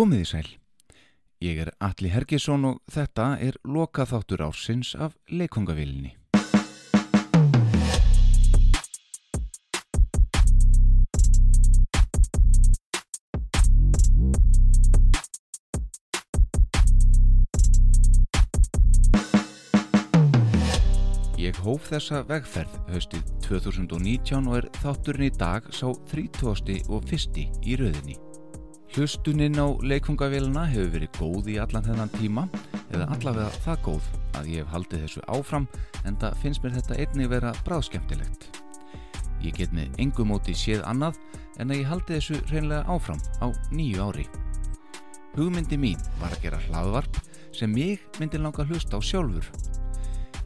Komið í sæl. Ég er Alli Hergesson og þetta er lokaþáttur ársins af leikongavilinni. Ég hóf þessa vegferð höstið 2019 og er þátturinn í dag sá 30. og 1. í rauðinni. Hlustuninn á leikfungavélina hefur verið góð í allan þennan tíma eða allavega það góð að ég hef haldið þessu áfram en það finnst mér þetta einnig vera bráðskemtilegt. Ég get með engum móti séð annað en að ég haldi þessu reynlega áfram á nýju ári. Hugmyndi mín var að gera hlaðvarp sem ég myndi langa hlusta á sjálfur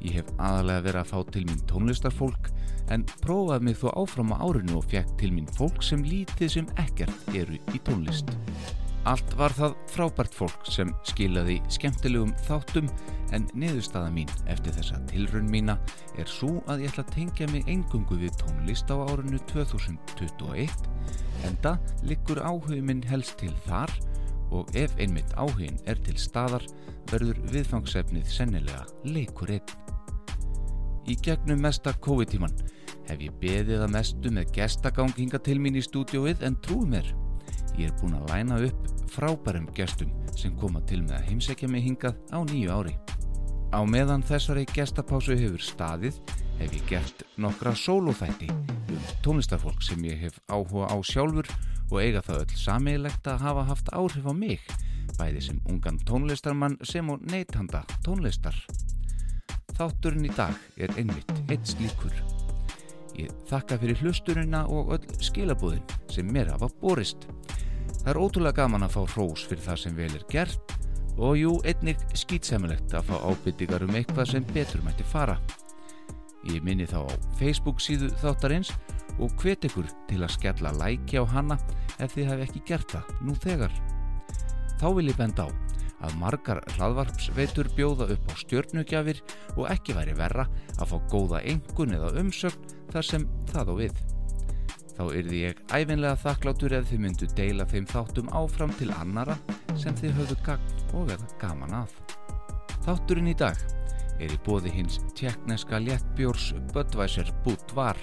Ég hef aðalega verið að fá til mín tónlistarfólk en prófaði mig þó áfram á árinu og fekk til mín fólk sem lítið sem ekkert eru í tónlist. Allt var það frábært fólk sem skilaði skemmtilegum þáttum en niðurstaða mín eftir þessa tilrönn mína er svo að ég ætla að tengja mig engungu við tónlist á árinu 2021 en það liggur áhuguminn helst til þar og ef einmitt áhugin er til staðar verður viðfangsefnið sennilega leikur einn. Í gegnum mesta COVID-tíman hef ég beðið að mestu með gestagang hinga til mín í stúdióið en trúið mér. Ég er búin að læna upp frábærum gestum sem koma til með að heimsækja mig hingað á nýju ári. Á meðan þessari gestapásu hefur staðið hef ég gert nokkra sólóþætti um tónlistarfólk sem ég hef áhuga á sjálfur og eiga það öll sammeilegt að hafa haft áhrif á mig, bæði sem ungan tónlistarmann sem og neytanda tónlistar. Þátturinn í dag er einmitt eitt slíkur. Ég þakka fyrir hlusturina og öll skilabúðin sem mér hafa borist. Það er ótrúlega gaman að fá hrós fyrir það sem vel er gert og jú, einnig skýtsamilegt að fá ábyrtingar um eitthvað sem betur mætti fara. Ég minni þá á Facebook síðu þáttarins og hvet ykkur til að skella læki á hana ef þið hef ekki gert það nú þegar. Þá vil ég benda á að margar hlaðvarpsveitur bjóða upp á stjörnugjafir og ekki væri verra að fá góða engun eða umsögn þar sem það á við. Þá yrði ég æfinlega þakklátur ef þið myndu deila þeim þáttum áfram til annara sem þið höfðu gagn og eða gaman að. Þátturinn í dag er í bóði hins tjekkneska léttbjórs Budweiser Budvar.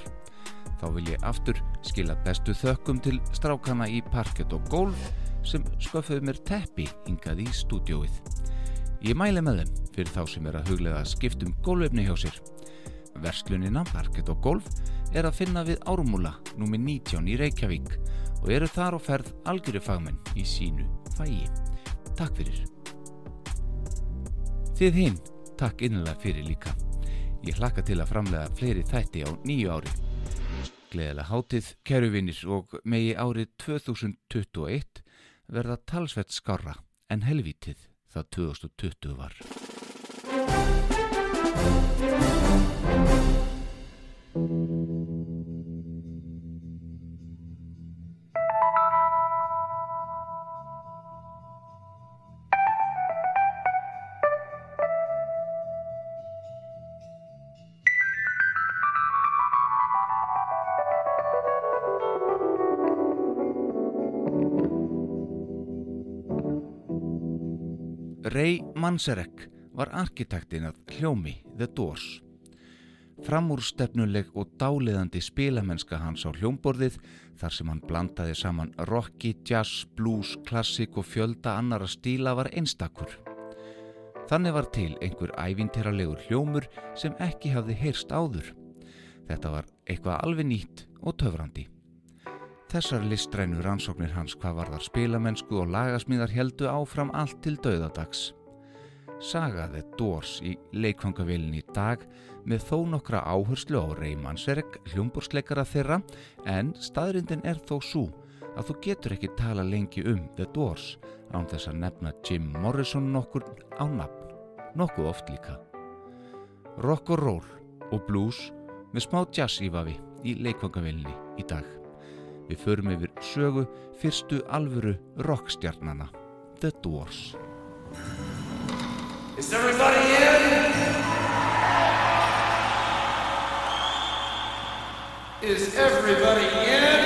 Þá vil ég aftur skila bestu þökkum til strákana í parkett og gólf sem sköffuðu mér teppi hingað í stúdióið. Ég mæli með þeim fyrir þá sem er að huglega skiptum gólvefni hjá sér. Verslunina Parkett og Golf er að finna við Ármúla nr. 19 í Reykjavík og eru þar á ferð algjöru fagmenn í sínu fægi. Takk fyrir. Þið hinn, takk innlega fyrir líka. Ég hlakka til að framlega fleiri þætti á nýju ári. Gleðilega hátið, kæruvinir og megi árið 2021 verða talsvett skarra en helvítið það 2020 var. Ray Manzarek var arkitektinn að hljómi The Doors. Framúrstefnuleg og dáliðandi spilamennska hans á hljómborðið þar sem hann blandaði saman rocki, jazz, blues, klassik og fjölda annara stíla var einstakur. Þannig var til einhver ævinteralegur hljómur sem ekki hafði heyrst áður. Þetta var eitthvað alveg nýtt og töfrandi. Þessar listrænu rannsóknir hans hvað var þar spilamennsku og lagasmíðar heldu áfram allt til dauðadags. Sagaði Dórs í leikfangavilin í dag með þó nokkra áherslu á Reymannsverk, hljómbursleikara þeirra, en staðrindin er þó svo að þú getur ekki tala lengi um The Doors án þess að nefna Jim Morrison nokkur á nafn, nokkuð oft líka. Rock og roll og blues með smá jazz ífavi í leikfangavilinni í dag. Við förum yfir sögu fyrstu alvöru rockstjarnana, The Doors. Is everybody in? Is everybody in?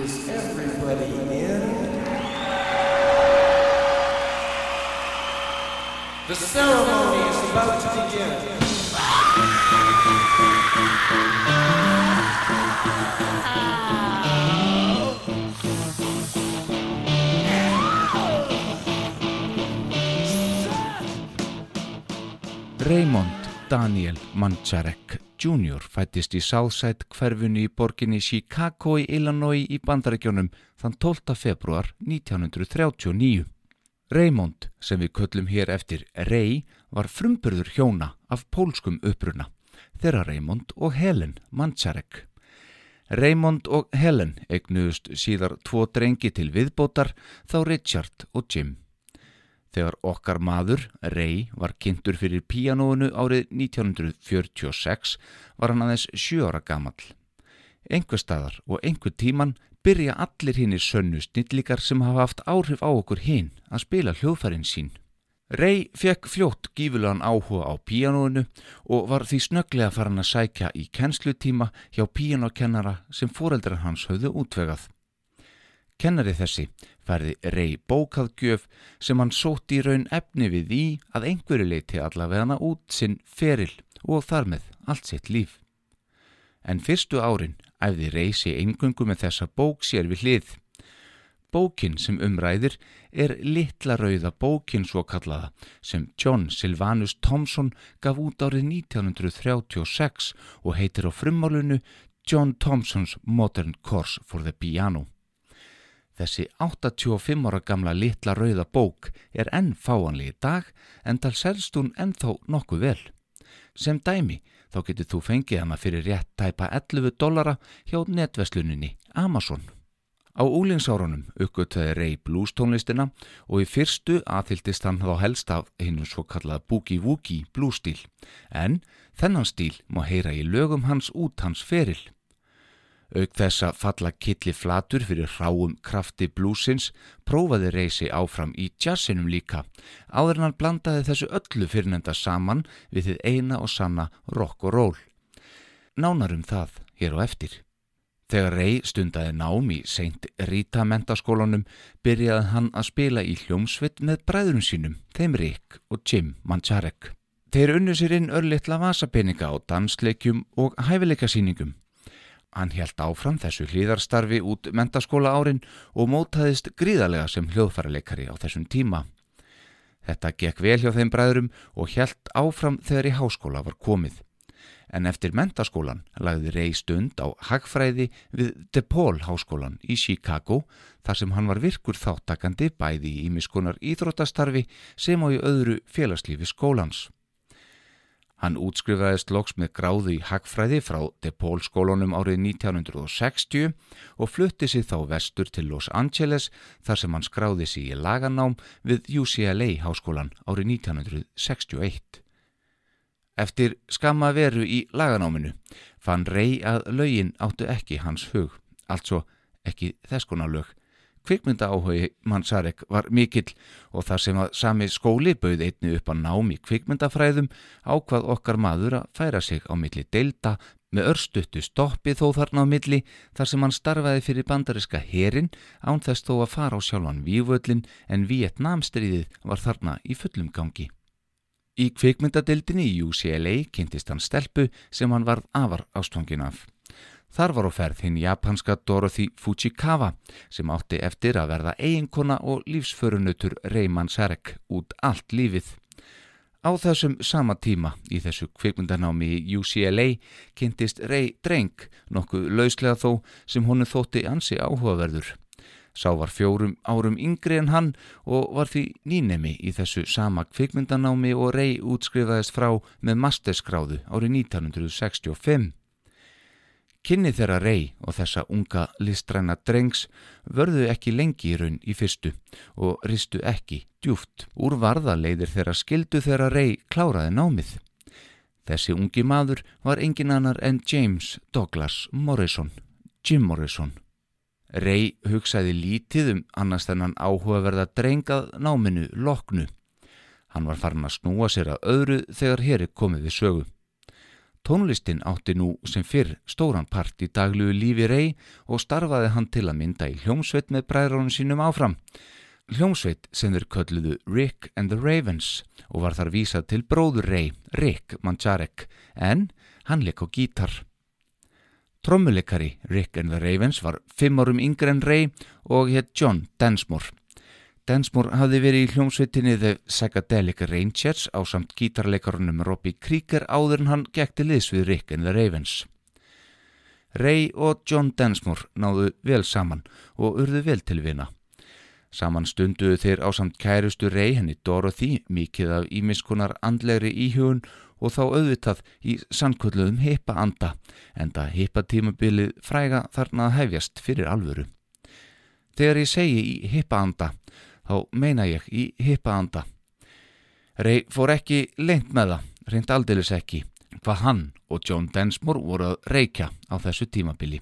Is everybody in? The ceremony is about to begin. Raymond Daniel Mancharek Jr. fættist í Southside hverfunu í borginni Chicago í Illinois í bandarækjónum þann 12. februar 1939. Raymond, sem við köllum hér eftir Ray, var frumburður hjóna af pólskum uppruna, þeirra Raymond og Helen Mancharek. Raymond og Helen eignuðust síðar tvo drengi til viðbótar þá Richard og Jim. Þegar okkar maður, Ray, var kynntur fyrir píanóinu árið 1946 var hann aðeins sjö ára gamall. Engu staðar og engu tíman byrja allir hinnir sönnu snillíkar sem hafa haft áhrif á okkur hinn að spila hljóðfærin sín. Ray fekk fljótt gífulegan áhuga á píanóinu og var því snögglega farin að sækja í kennslutíma hjá píanókennara sem foreldrar hans höfðu útvegað. Kennari þessi færði rey bókaðgjöf sem hann sótt í raun efni við í að einhverju leiti allavega út sinn feril og þar með allt sitt líf. En fyrstu árin æfði reysi eingöngu með þessa bók sér við hlið. Bókin sem umræðir er litla rauða bókin svo kallaða sem John Sylvanus Thompson gaf út árið 1936 og heitir á frummálunu John Thompson's Modern Course for the Piano. Þessi 85 ára gamla litla rauða bók er enn fáanlega í dag en tal selst hún ennþá nokkuð vel. Sem dæmi þá getur þú fengið hana fyrir rétt tæpa 11 dollara hjá netversluninni Amazon. Á úlingsárunum uppgötveði Ray blues tónlistina og í fyrstu aðhyldist hann þá helst af hinn svo kallað boogie-woogie blues stíl en þennan stíl má heyra í lögum hans út hans feril. Auk þess að falla killi flatur fyrir hráum krafti blúsins prófaði reysi áfram í jazzinum líka áður en hann blandaði þessu öllu fyrirnenda saman við þið eina og sanna rock og roll. Nánarum það hér á eftir. Þegar Rey stundaði nám í St. Rita mentaskólanum byrjaði hann að spila í hljómsveit með bræðurum sínum, þeim Rick og Jim Mancharek. Þeir unnu sér inn örlittla vasapeninga á dansleikjum og hæfileikasýningum. Hann helt áfram þessu hlýðarstarfi út mentaskóla árin og mótaðist gríðarlega sem hljóðfæraleikari á þessum tíma. Þetta gekk vel hjá þeim bræðurum og helt áfram þegar í háskóla var komið. En eftir mentaskólan lagði Rey stund á hagfræði við DePaul háskólan í Chicago þar sem hann var virkur þáttakandi bæði í ímiskunar íþróttastarfi sem á í öðru félagslífi skólans. Hann útskrifaðist loks með gráðu í hagfræði frá DePaul skólunum árið 1960 og flutti sig þá vestur til Los Angeles þar sem hann skráði sig í laganám við UCLA háskólan árið 1961. Eftir skamma veru í laganáminu fann Rey að lögin áttu ekki hans hug, altså ekki þess konar lög. Kvikmynda áhugi Mansarek var mikill og þar sem að sami skóli bauð einni upp að námi kvikmyndafræðum ákvað okkar maður að færa sig á milli deilda með örstuttu stoppi þó þarna á milli þar sem hann starfaði fyrir bandariska herin án þess þó að fara á sjálfan vývöllin en Vietnamstríðið var þarna í fullum gangi. Í kvikmyndadeildinni í UCLA kynntist hann stelpu sem hann varð afar ástfangin af. Þar var á ferð hinn japanska Dorothy Fujikawa sem átti eftir að verða eiginkona og lífsförunutur Reyman Sarek út allt lífið. Á þessum sama tíma í þessu kvikmyndanámi í UCLA kynntist Rey dreng, nokkuð lauslega þó sem honu þótti ansi áhugaverður. Sá var fjórum árum yngri en hann og var því nýnemi í þessu sama kvikmyndanámi og Rey útskrifaðist frá með masterskráðu árið 1965. Kynni þeirra rey og þessa unga listræna drengs vörðu ekki lengi í raun í fyrstu og ristu ekki djúft. Úr varða leiðir þeirra skildu þeirra rey kláraði námið. Þessi ungi maður var engin annar en James Douglas Morrison, Jim Morrison. Rey hugsaði lítið um annars þennan áhugaverða drengað náminu loknu. Hann var farin að snúa sér að öðru þegar hér er komið við sögu. Tónlistin átti nú sem fyrr stóran part í daglugu lífi rey og starfaði hann til að mynda í hljómsveit með bræðrónum sínum áfram. Hljómsveit sem þeir kölluðu Rick and the Ravens og var þar vísað til bróður rey, Rick Manjarek, en hann leik á gítar. Trommuleikari Rick and the Ravens var fimm árum yngre en rey og hétt John Densmore. Densmore hafði verið í hljómsveitinni The Psychedelic Rangers á samt gítarleikarunum Robbie Krieger áður en hann gekti liðs við Rick and the Ravens. Ray og John Densmore náðu vel saman og urðu vel til vina. Saman stunduðu þeir á samt kærustu Ray henni Dorothy mikið af ímiskunar andlegri íhugun og þá auðvitað í sannkvöldluðum heipa anda en það heipa tímabilið fræga þarna að hefjast fyrir alvöru. Þegar ég segi í heipa anda þá meina ég í hippaanda. Rey fór ekki lengt með það, reynd aldeilis ekki, hvað hann og John Densmore voru að reykja á þessu tímabili.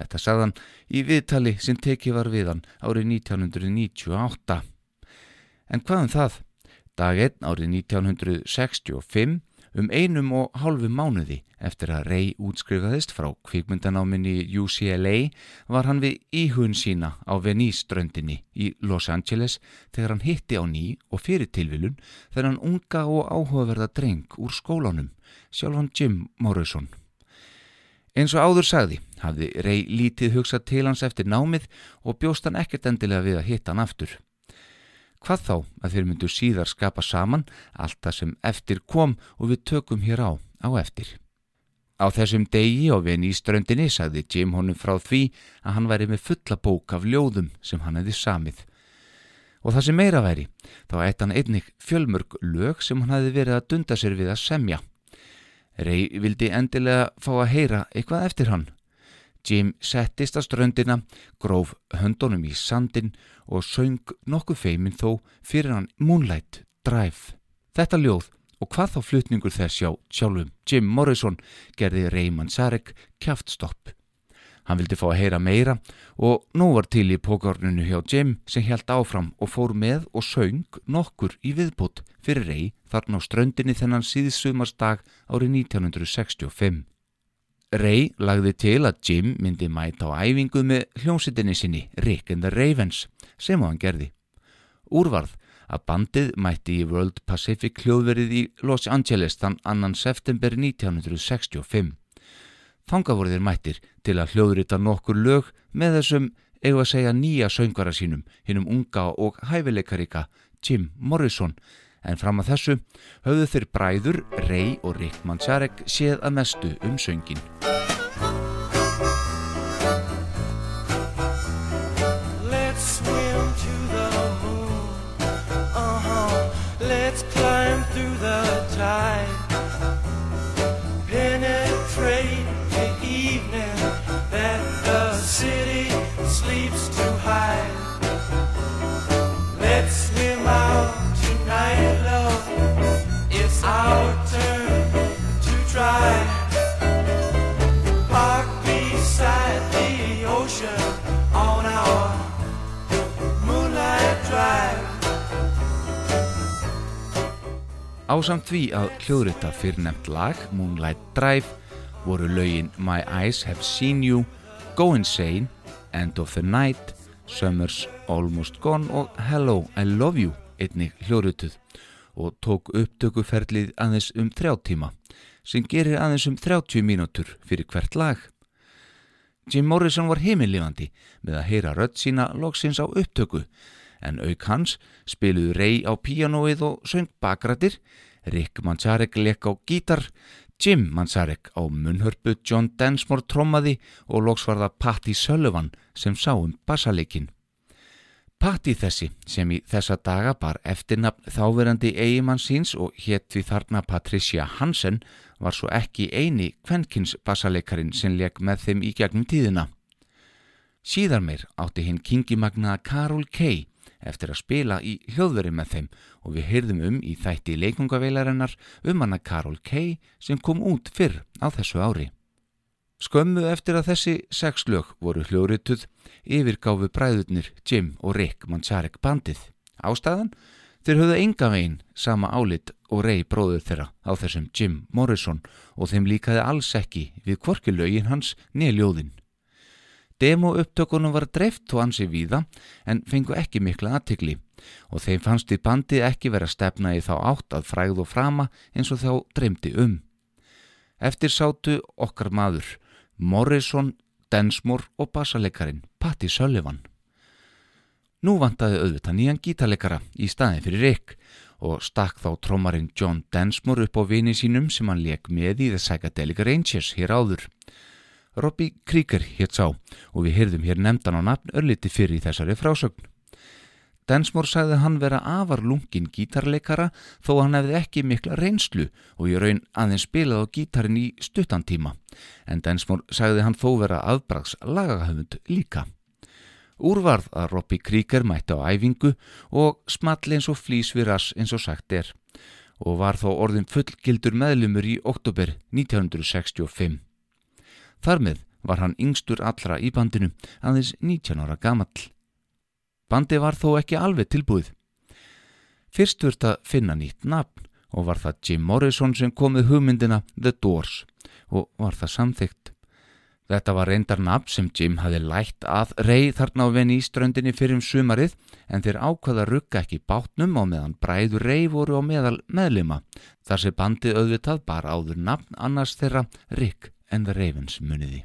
Þetta sagðan í viðtali sem tekið var við hann árið 1998. En hvað um það? Dag 1 árið 1965 Um einum og hálfu mánuði eftir að Ray útskrifaðist frá kvikmyndanáminni UCLA var hann við íhugun sína á Venice-ströndinni í Los Angeles þegar hann hitti á ný og fyrir tilvilun þegar hann unga og áhugaverða dreng úr skólanum, sjálfan Jim Morrison. Eins og áður sagði hafði Ray lítið hugsað til hans eftir námið og bjóst hann ekkert endilega við að hitta hann aftur. Hvað þá að þeir myndu síðar skapa saman allt það sem eftir kom og við tökum hér á á eftir. Á þessum degi og við í ströndinni sagði Jim honum frá því að hann væri með fulla bók af ljóðum sem hann hefði samið. Og það sem meira væri, þá eitt hann einnig fjölmörg lög sem hann hefði verið að dunda sér við að semja. Rey vildi endilega fá að heyra eitthvað eftir hann Jim settist að ströndina, gróf höndunum í sandin og söng nokkuð feimin þó fyrir hann Moonlight Drive. Þetta ljóð og hvað þá flutningur þess hjá sjálfum Jim Morrison gerði Reyman Sarek kjáftstopp. Hann vildi fá að heyra meira og nú var til í pókárnunu hjá Jim sem held áfram og fór með og söng nokkur í viðbútt fyrir Rey þarna á ströndinni þennan síðsumarsdag árið 1965. Ray lagði til að Jim myndi mæta á æfingu með hljómsittinni sinni Rick and the Ravens sem hann gerði. Úrvarð að bandið mætti í World Pacific hljóðverið í Los Angeles þann annan september 1965. Þanga voru þeir mættir til að hljóðrita nokkur lög með þessum eigu að segja nýja söngara sínum hinnum unga og hæfileikarika Jim Morrison en fram að þessu höfðu þeir bræður Rey og Rick Manzarek séð að mestu um söngin. Ásamt því að hljóðrita fyrrnemt lag, Moonlight Drive, voru laugin My Eyes Have Seen You, Go Insane, End of the Night, Summer's Almost Gone og Hello I Love You einnig hljóðrituð og tók upptökuferlið aðeins um þrjá tíma sem gerir aðeins um 30 mínútur fyrir hvert lag. Jim Morrison var heimillifandi með að heyra rödd sína loksins á upptöku en auk hans spiluðu Ray á píanóið og söng bakrættir, Rick Manzarek lekk á gítar, Jim Manzarek á munhörpu, John Densmore trommaði og loksvarða Patti Sullivan sem sá um bassalekin. Patti þessi sem í þessa daga bar eftirnafn þáverandi eigimann síns og hétt við þarna Patricia Hansen var svo ekki eini kvenkins bassaleikarin sem lekk með þeim í gegnum tíðina. Síðar meir átti hinn kingimagnaða Carol Kay eftir að spila í hljóðveri með þeim og við heyrðum um í þætti leikungaveilarinnar um hana Karol Kay sem kom út fyrr á þessu ári. Skömmu eftir að þessi sex lög voru hljóðrituð yfirgáfu bræðurnir Jim og Rick Manzarek bandið. Ástæðan? Þeir höfðu enga veginn sama álit og rey bróður þeirra á þessum Jim Morrison og þeim líkaði alls ekki við kvorki lögin hans nýljóðin. Demo upptökunum var dreift og ansi víða en fengu ekki mikla aðtikli og þeim fannst í bandi ekki vera stefna í þá átt að fræð og frama eins og þá dreymdi um. Eftir sátu okkar maður, Morrison, Densmore og bassalegarin Patti Sullivan. Nú vantaði auðvitað nýjan gítarleikara í staðin fyrir Rick og stakk þá trómarinn John Densmore upp á vini sínum sem hann leik með í The Psychedelic Rangers hér áður. Robbie Krieger hétt sá og við hyrðum hér nefndan á nafn örliti fyrir þessari frásögn. Densmore sagði hann vera afar lungin gítarleikara þó hann hefði ekki mikla reynslu og ég raun aðeins spilað á gítarin í stuttantíma en Densmore sagði hann þó vera afbrags lagahöfund líka. Úrvarð að Robbie Krieger mætti á æfingu og small eins og flýs við rass eins og sagt er og var þó orðin fullgildur meðlumur í oktober 1965. Þar með var hann yngstur allra í bandinu aðeins 19 ára gamall. Bandi var þó ekki alveg tilbúið. Fyrst vörst að finna nýtt nafn og var það Jim Morrison sem komið hugmyndina The Doors og var það samþygt. Þetta var reyndar nafn sem Jim hafi lætt að rey þarna á venni í ströndinni fyrir um sumarið en þeir ákvaða rugga ekki bátnum á meðan bræður rey voru á meðal meðlima þar sem bandi auðvitað bara áður nafn annars þeirra Rick and the Ravens muniði.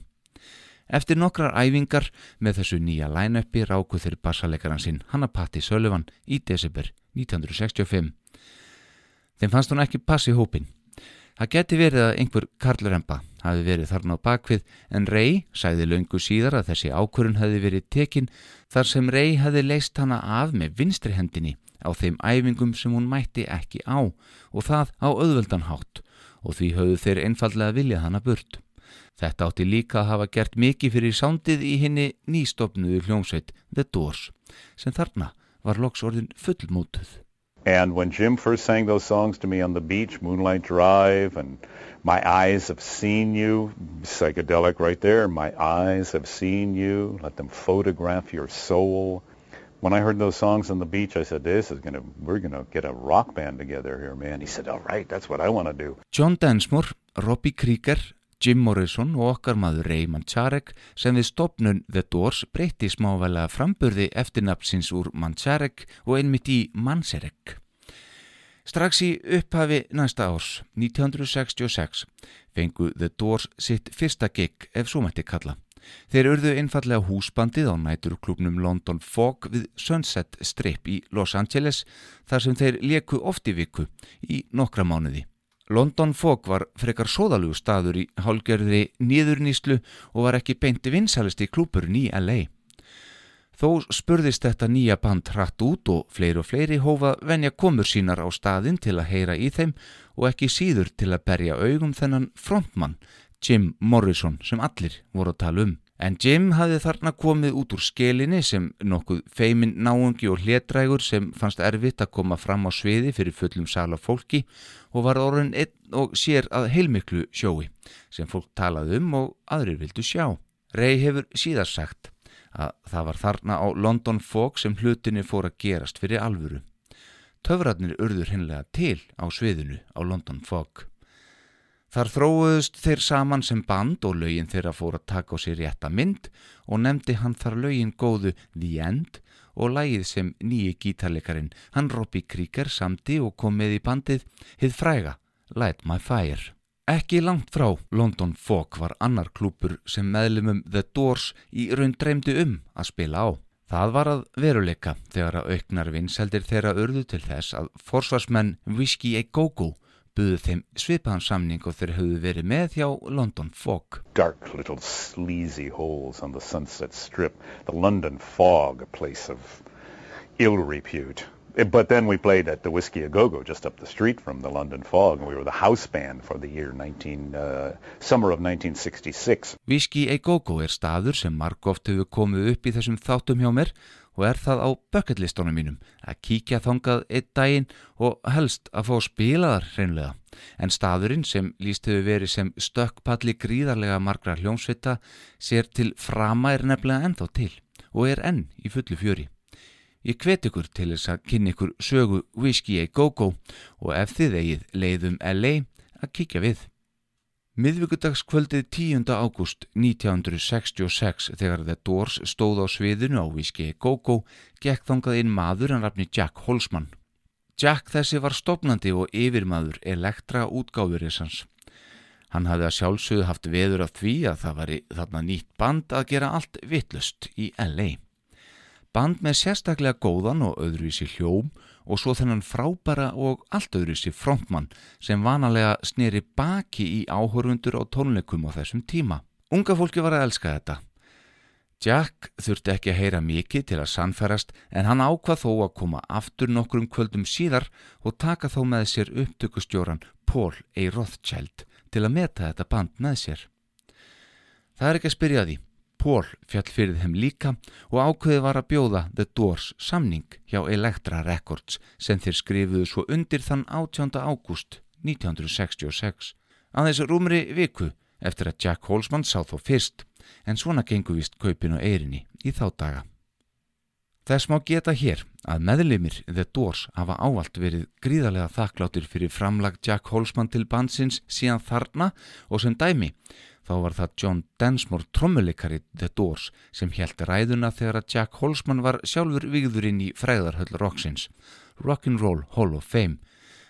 Eftir nokkrar æfingar með þessu nýja line-upi ráku þeir bassalegaran sinn Hanna Patti Sullivan í desember 1965. Þeim fannst hún ekki passi hópin. Það geti verið að einhver karlurempa hafi verið þarna á bakvið en Rey sæði laungu síðar að þessi ákvörun hafi verið tekin þar sem Rey hafi leist hana af með vinstri hendinni á þeim æfingum sem hún mætti ekki á og það á auðvöldanhátt og því höfðu þeir einfallega viljað hana burt. Þetta átti líka að hafa gert mikið fyrir sándið í henni nýstofnuðu hljómsveit The Doors sem þarna var loks orðin fullmótuð. And when Jim first sang those songs to me on the beach, Moonlight Drive and My Eyes Have Seen You, psychedelic right there, My Eyes Have Seen You, let them photograph your soul. When I heard those songs on the beach, I said, this is going to, we're going to get a rock band together here, man. He said, all right, that's what I want to do. John Densmore, Robbie Krieger, Jim Morrison og okkar maður Raymond Charek sem við stopnun The Doors breytti smávælega framburði eftirnafnsins úr Manzarek og einmitt í Manzarek. Strax í upphafi næsta árs, 1966, fengu The Doors sitt fyrsta gig ef svo mætti kalla. Þeir urðu einfallega húsbandið á næturklubnum London Fog við Sunset Strip í Los Angeles þar sem þeir leku oft í viku í nokkra mánuði. London Fog var frekar sóðalugu staður í hálgerðri nýðurnýslu og var ekki beinti vinsalisti klúpurinn í LA. Þó spurðist þetta nýja band hratt út og fleiri og fleiri hófa venja komur sínar á staðin til að heyra í þeim og ekki síður til að berja augum þennan frontmann, Jim Morrison, sem allir voru að tala um. En Jim hafði þarna komið út úr skelinni sem nokkuð feimin náungi og hlétrægur sem fannst erfitt að koma fram á sviði fyrir fullum sala fólki og var orðin einn og sér að heilmiklu sjói sem fólk talaði um og aðrir vildu sjá. Rey hefur síðar sagt að það var þarna á London Fog sem hlutinni fór að gerast fyrir alvöru. Töfratnir urður hinnlega til á sviðinu á London Fog. Þar þróuðust þeir saman sem band og lögin þeirra fór að taka á sér rétta mynd og nefndi hann þar lögin góðu The End og lægið sem nýji gítarleikarin hann Robbie Krieger samti og kom með í bandið hið fræga Light My Fire. Ekki langt frá London Fog var annar klúpur sem meðlumum The Doors í raun dreymdi um að spila á. Það var að veruleika þegar að auknar vinseldir þeirra urðu til þess að forsvarsmenn Whiskey A Go-Go buðu þeim svipaðan samning og þeir höfðu verið með hjá London Fog. Dark little sleazy holes on the Sunset Strip. The London Fog, a place of ill repute. But then we played at the Whiskey A Go-Go just up the street from the London Fog and we were the house band for the year 19, uh, summer of 1966. Whiskey A Go-Go er staður sem margóft hefur komið upp í þessum þáttum hjá mér og er það á bucketlistónum mínum að kíkja þangað einn daginn og helst að fá spilaðar hreinlega. En staðurinn sem líst hefur verið sem stökkpalli gríðarlega margra hljómsvita sér til frama er nefnilega ennþá til og er enn í fullu fjöri. Ég hvet ykkur til þess að kynna ykkur sögu Whiskey a Go-Go og ef þið eigið leiðum LA að kíkja við. Miðvíkudagskvöldið 10. ágúst 1966 þegar The Doors stóð á sviðinu á Whiskey Go-Go gekk þangað inn maður hann rafni Jack Holzman. Jack þessi var stopnandi og yfirmaður elektra útgáðurisans. Hann hafði að sjálfsögðu haft veður af því að það var þarna nýtt band að gera allt vittlust í LA. Band með sérstaklega góðan og öðruvísi hljóm og svo þennan frábæra og allt öðruvísi frontmann sem vanalega sneri baki í áhörfundur á tónleikum á þessum tíma. Unga fólki var að elska þetta. Jack þurfti ekki að heyra mikið til að sannferast en hann ákvað þó að koma aftur nokkrum kvöldum síðar og taka þó með sér upptökustjóran Paul A. Rothschild til að meta þetta band með sér. Það er ekki að spyrja því. Paul fjall fyrir þeim líka og ákveði var að bjóða The Doors samning hjá Elektra Records sem þeir skrifuðu svo undir þann 18. ágúst 1966. Aðeins rúmri viku eftir að Jack Holzman sá þó fyrst en svona gengur vist kaupin og eirinni í þá daga. Þess má geta hér að meðlimir The Doors hafa ávalt verið gríðarlega þakkláttir fyrir framlag Jack Holzman til bansins síðan þarna og sem dæmi þá var það John Densmore trommuleikari The Doors sem held ræðuna þegar að Jack Holzman var sjálfur vigðurinn í fræðarhöll Roxins Rock'n'Roll Hall of Fame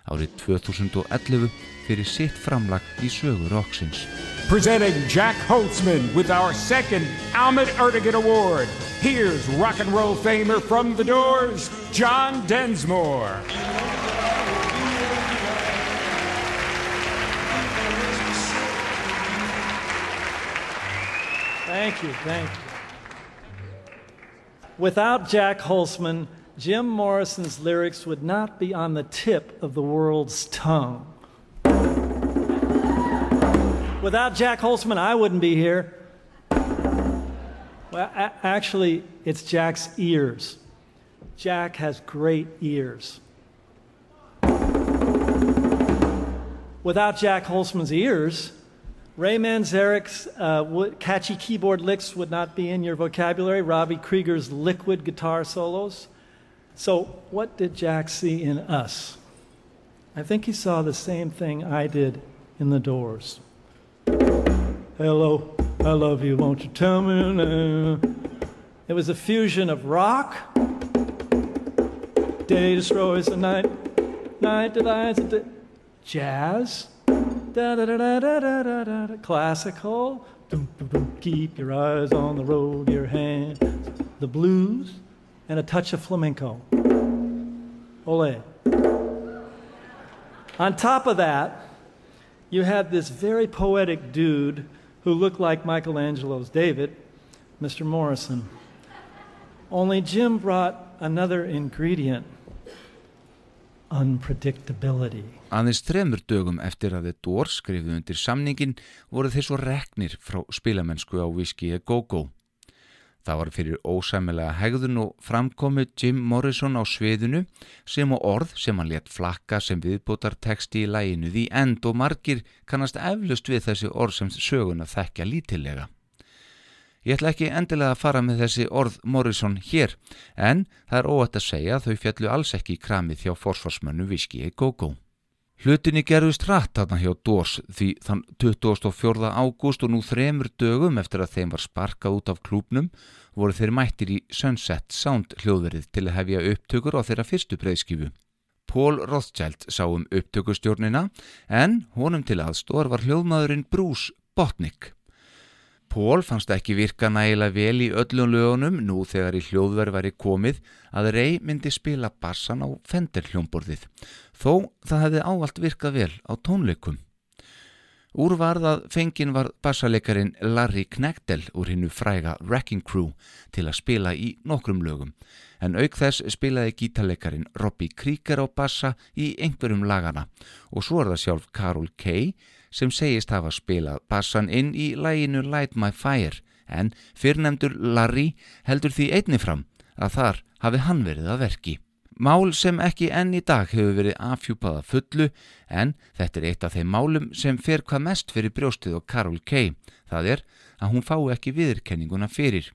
árið 2011 fyrir sitt framlag í sögu Roxins Presenting Jack Holtzman with our second Ahmet Erdogan Award. Here's Rock'n'Roll famer from The Doors, John Densmore Thank you, thank you. Without Jack Holzman, Jim Morrison's lyrics would not be on the tip of the world's tongue. Without Jack Holzman, I wouldn't be here. Well, actually, it's Jack's ears. Jack has great ears. Without Jack Holzman's ears, Ray Manzarek's uh, catchy keyboard licks would not be in your vocabulary. Robbie Krieger's liquid guitar solos. So, what did Jack see in us? I think he saw the same thing I did in the doors. Hello, I love you, won't you tell me now? It was a fusion of rock, day destroys the night, night divides the day, jazz, classical. Doom, doom, doom. Keep your eyes on the road, your hand, the blues, and a touch of flamenco. Ole. On top of that, you had this very poetic dude who looked like Michelangelo's David, Mr. Morrison. Only Jim brought another ingredient Aðeins þremur dögum eftir að The Doors skrifðu undir samningin voru þeir svo reknir frá spilamennsku á Whiskey a Go-Go. Það var fyrir ósæmilega hegðun og framkomu Jim Morrison á sviðinu sem og orð sem hann létt flakka sem viðbútar texti í læginu því end og margir kannast eflust við þessi orð sem söguna þekkja lítillega. Ég ætla ekki endilega að fara með þessi orð Morrison hér en það er óætt að segja að þau fjallu alls ekki í kramið hjá forsvarsmönnu a Go-Go. Hlutinni gerðust hratt þarna hjá Dós því þann 24. ágúst og nú þremur dögum eftir að þeim var sparkað út af klúpnum voru þeir mættir í Sunset Sound hljóðverið til að hefja upptökur á þeirra fyrstu breyðskifu. Paul Rothschild sá um upptökustjórnina en honum til aðstór var hljóðmaðurinn Bruce Botnick. Paul fannst ekki virka nægilega vel í öllum lögunum nú þegar í hljóðverð væri komið að Ray myndi spila bassan á Fender hljómborðið, þó það hefði ávalt virkað vel á tónleikum. Úrvarðað fengin var bassaleikarin Larry Knektel úr hinnu fræga Wrecking Crew til að spila í nokkrum lögum, en auk þess spilaði gítarleikarin Robbie Krieger á bassa í einhverjum lagana og svo er það sjálf Carol Kay sem segist hafa spilað bassan inn í læginu Light My Fire en fyrrnemdur Larry heldur því einni fram að þar hafi hann verið að verki. Mál sem ekki enn í dag hefur verið afhjúpaða fullu en þetta er eitt af þeim málum sem fer hvað mest fyrir brjóstið og Carol Kay. Það er að hún fái ekki viðurkenninguna fyrir.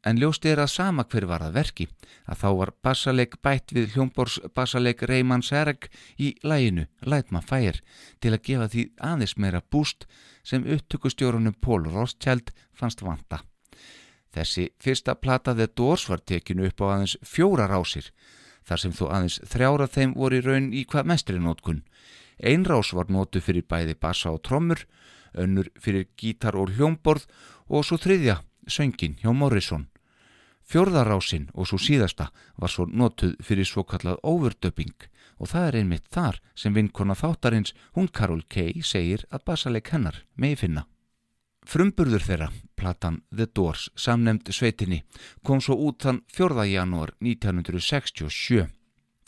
En ljóst er að sama hver var að verki að þá var bassaleik bætt við hljómbors bassaleik Reymann Sereg í læginu Light My Fire til að gefa því aðeins meira búst sem upptökustjórunum Paul Rothschild fannst vanta. Þessi fyrsta plata The Doors var tekinu upp á aðeins fjóra rásir þar sem þó aðeins þrjára þeim voru í raun í hvað mestri nótkun. Ein rás var nótu fyrir bæði bassa og trommur, önnur fyrir gítar og hljómborð og svo þriðja söngin hjá Morrison. Fjörðarásin og svo síðasta var svo notuð fyrir svo kallað overdöping og það er einmitt þar sem vinkona þáttarins hún Karol Kay segir að basaleg hennar megi finna. Frumburður þeirra, platan The Doors, samnemd sveitinni, kom svo út þann 4. janúar 1967.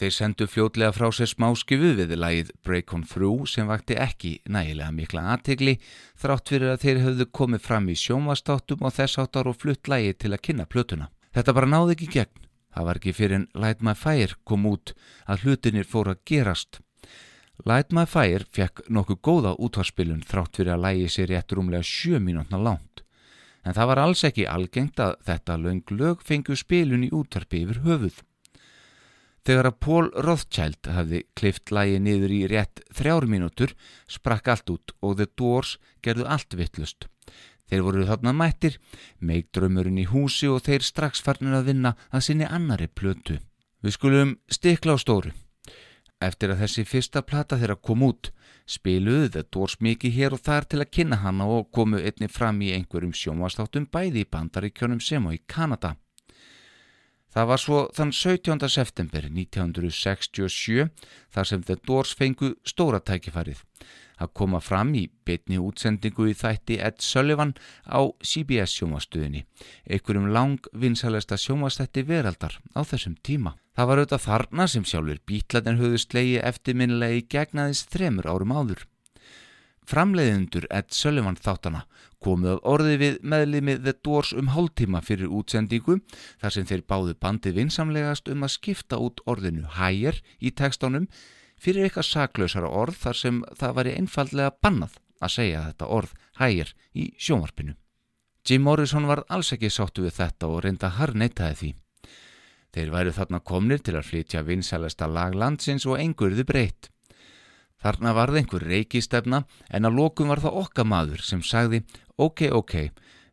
Þeir sendu fljótlega frá sér smáskifu við lagið Break On Through sem vakti ekki nægilega mikla aðtegli þrátt fyrir að þeir höfðu komið fram í sjónvastáttum og þess áttar og flutt lagið til að kynna plötuna. Þetta bara náði ekki gegn. Það var ekki fyrir en Light My Fire kom út að hlutinir fór að gerast. Light My Fire fekk nokkuð góða útvarspilun þrátt fyrir að lægi sér rétt rúmlega sjö mínútna langt. En það var alls ekki algengt að þetta löng lög fengu spilun í útvarpi yfir höfuð. Þegar að Paul Rothschild hafði klift lægi niður í rétt þrjár mínútur sprakk allt út og The Doors gerðu allt vittlust. Þeir voru þarna mættir, meigdrömmurinn í húsi og þeir strax farnir að vinna að sinni annari plötu. Við skulum stikla á stóru. Eftir að þessi fyrsta plata þeirra kom út, spiluðu The Doors mikið hér og þar til að kynna hana og komu einni fram í einhverjum sjónvastáttum bæði í bandaríkjónum sem og í Kanada. Það var svo þann 17. september 1967 þar sem The Doors fengu stóra tækifarið að koma fram í betni útsendingu í þætti Ed Sullivan á CBS sjómastöðinni, einhverjum lang vinsalesta sjómastætti veraldar á þessum tíma. Það var auðvitað þarna sem sjálfur bítlatin höfðu slegi eftirminnilegi gegnaðis þremur árum áður. Framleiðendur Ed Sullivan þáttana komuð orði við meðlimið The Doors um hálftíma fyrir útsendingu þar sem þeir báðu bandið vinsamlegast um að skipta út orðinu hægir í tekstánum fyrir eitthvað saklausara orð þar sem það væri einfallega bannað að segja þetta orð hægir í sjónvarpinu. Jim Morrison var alls ekki sáttu við þetta og reynda harneitaði því. Þeir væru þarna komnir til að flytja vinsælasta lag landsins og engurðu breytt. Þarna varði einhver reykistefna en að lókum var það okka maður sem sagði ok, ok,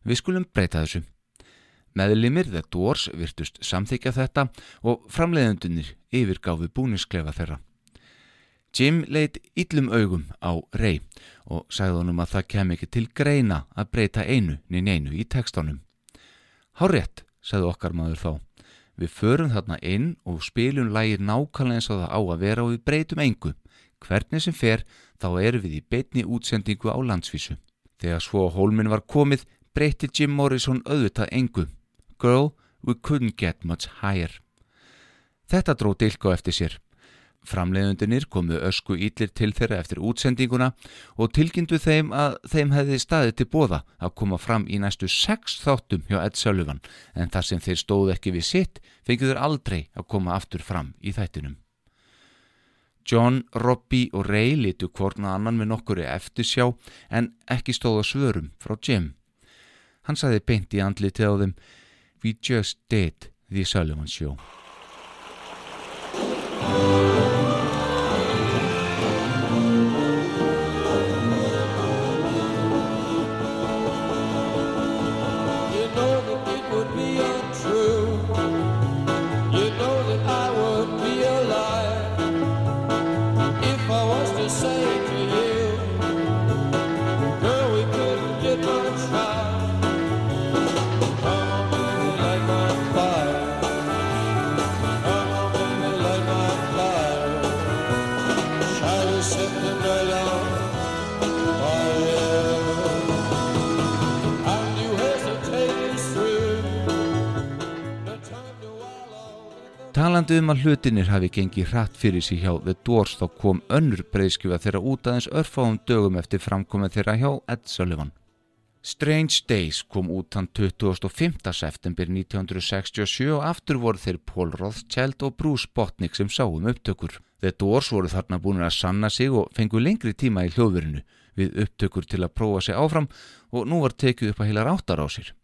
við skulum breyta þessu. Meðlimir The Doors virtust samþykja þetta og framleiðundunir yfirgáfi búnisklefa þeirra. Jim leitt yllum augum á Ray og sagði honum að það kem ekki til greina að breyta einu nýn einu í textanum. Hárétt, sagði okkar maður þá. Við förum þarna inn og spilum lægir nákvæmlega eins og það á að vera og við breytum engu. Hvernig sem fer þá erum við í beitni útsendingu á landsvísu. Þegar svo hólminn var komið breyti Jim Morrison auðvitað engu. Girl, we couldn't get much higher. Þetta dró Dilko eftir sér. Framleiðundinir komu ösku íllir til þeirra eftir útsendinguna og tilgindu þeim að þeim hefði staðið til bóða að koma fram í næstu sex þáttum hjá Ed Sullivan en þar sem þeir stóðu ekki við sitt fengið þeir aldrei að koma aftur fram í þættinum. John, Robbie og Ray litu hvorna annan með nokkuri eftir sjá en ekki stóða svörum frá Jim. Hann saði beint í andli til þeim We just did the Sullivan show. Talandi um að hlutinir hafi gengið hratt fyrir sig hjá The Doors þá kom önnur breyðskjöfa þeirra út aðeins örfáum dögum eftir framkomið þeirra hjá Ed Sullivan. Strange Days kom út hann 25. september 1967 og aftur voru þeir Paul Rothschild og Bruce Botnick sem sáum upptökur. The Doors voru þarna búin að sanna sig og fengu lengri tíma í hljóðverinu við upptökur til að prófa sig áfram og nú var tekið upp að heilar áttar á sér.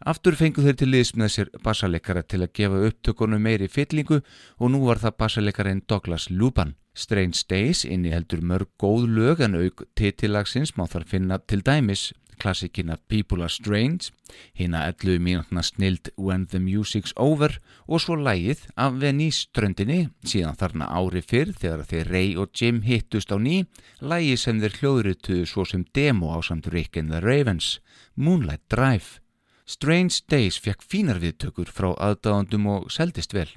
Aftur fengu þeir til liðs með sér bassaleikara til að gefa upptökunum meiri fyllingu og nú var það bassaleikarin Douglas Luban. Strange Days inni heldur mörg góð lög en auk titillagsins má þar finna til dæmis klassikina People Are Strange, hina 11 mínútna snild When the Music's Over og svo lægið af Venice-ströndinni síðan þarna ári fyrr þegar þeir Ray og Jim hittust á ný, lægið sem þeir hljóðrituðu svo sem demo á samt Rick and the Ravens, Moonlight Drive. Strange Days fekk fínar viðtökur frá aðdáðandum og seldist vel.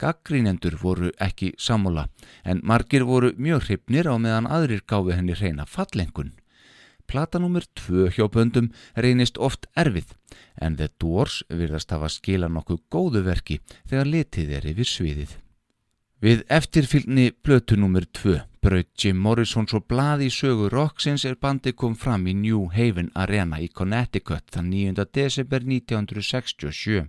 Gaggrínendur voru ekki samúla en margir voru mjög hrifnir á meðan aðrir gáfi henni reyna fallengun. Platanúmer 2 hjá böndum reynist oft erfið en The Doors virðast hafa skila nokkuð góðu verki þegar litið er yfir sviðið. Við eftirfylgni blötunúmer 2 braut Jim Morrison svo blað í sögu Roxins er bandi kom fram í New Haven Arena í Connecticut þann 9. desember 1967.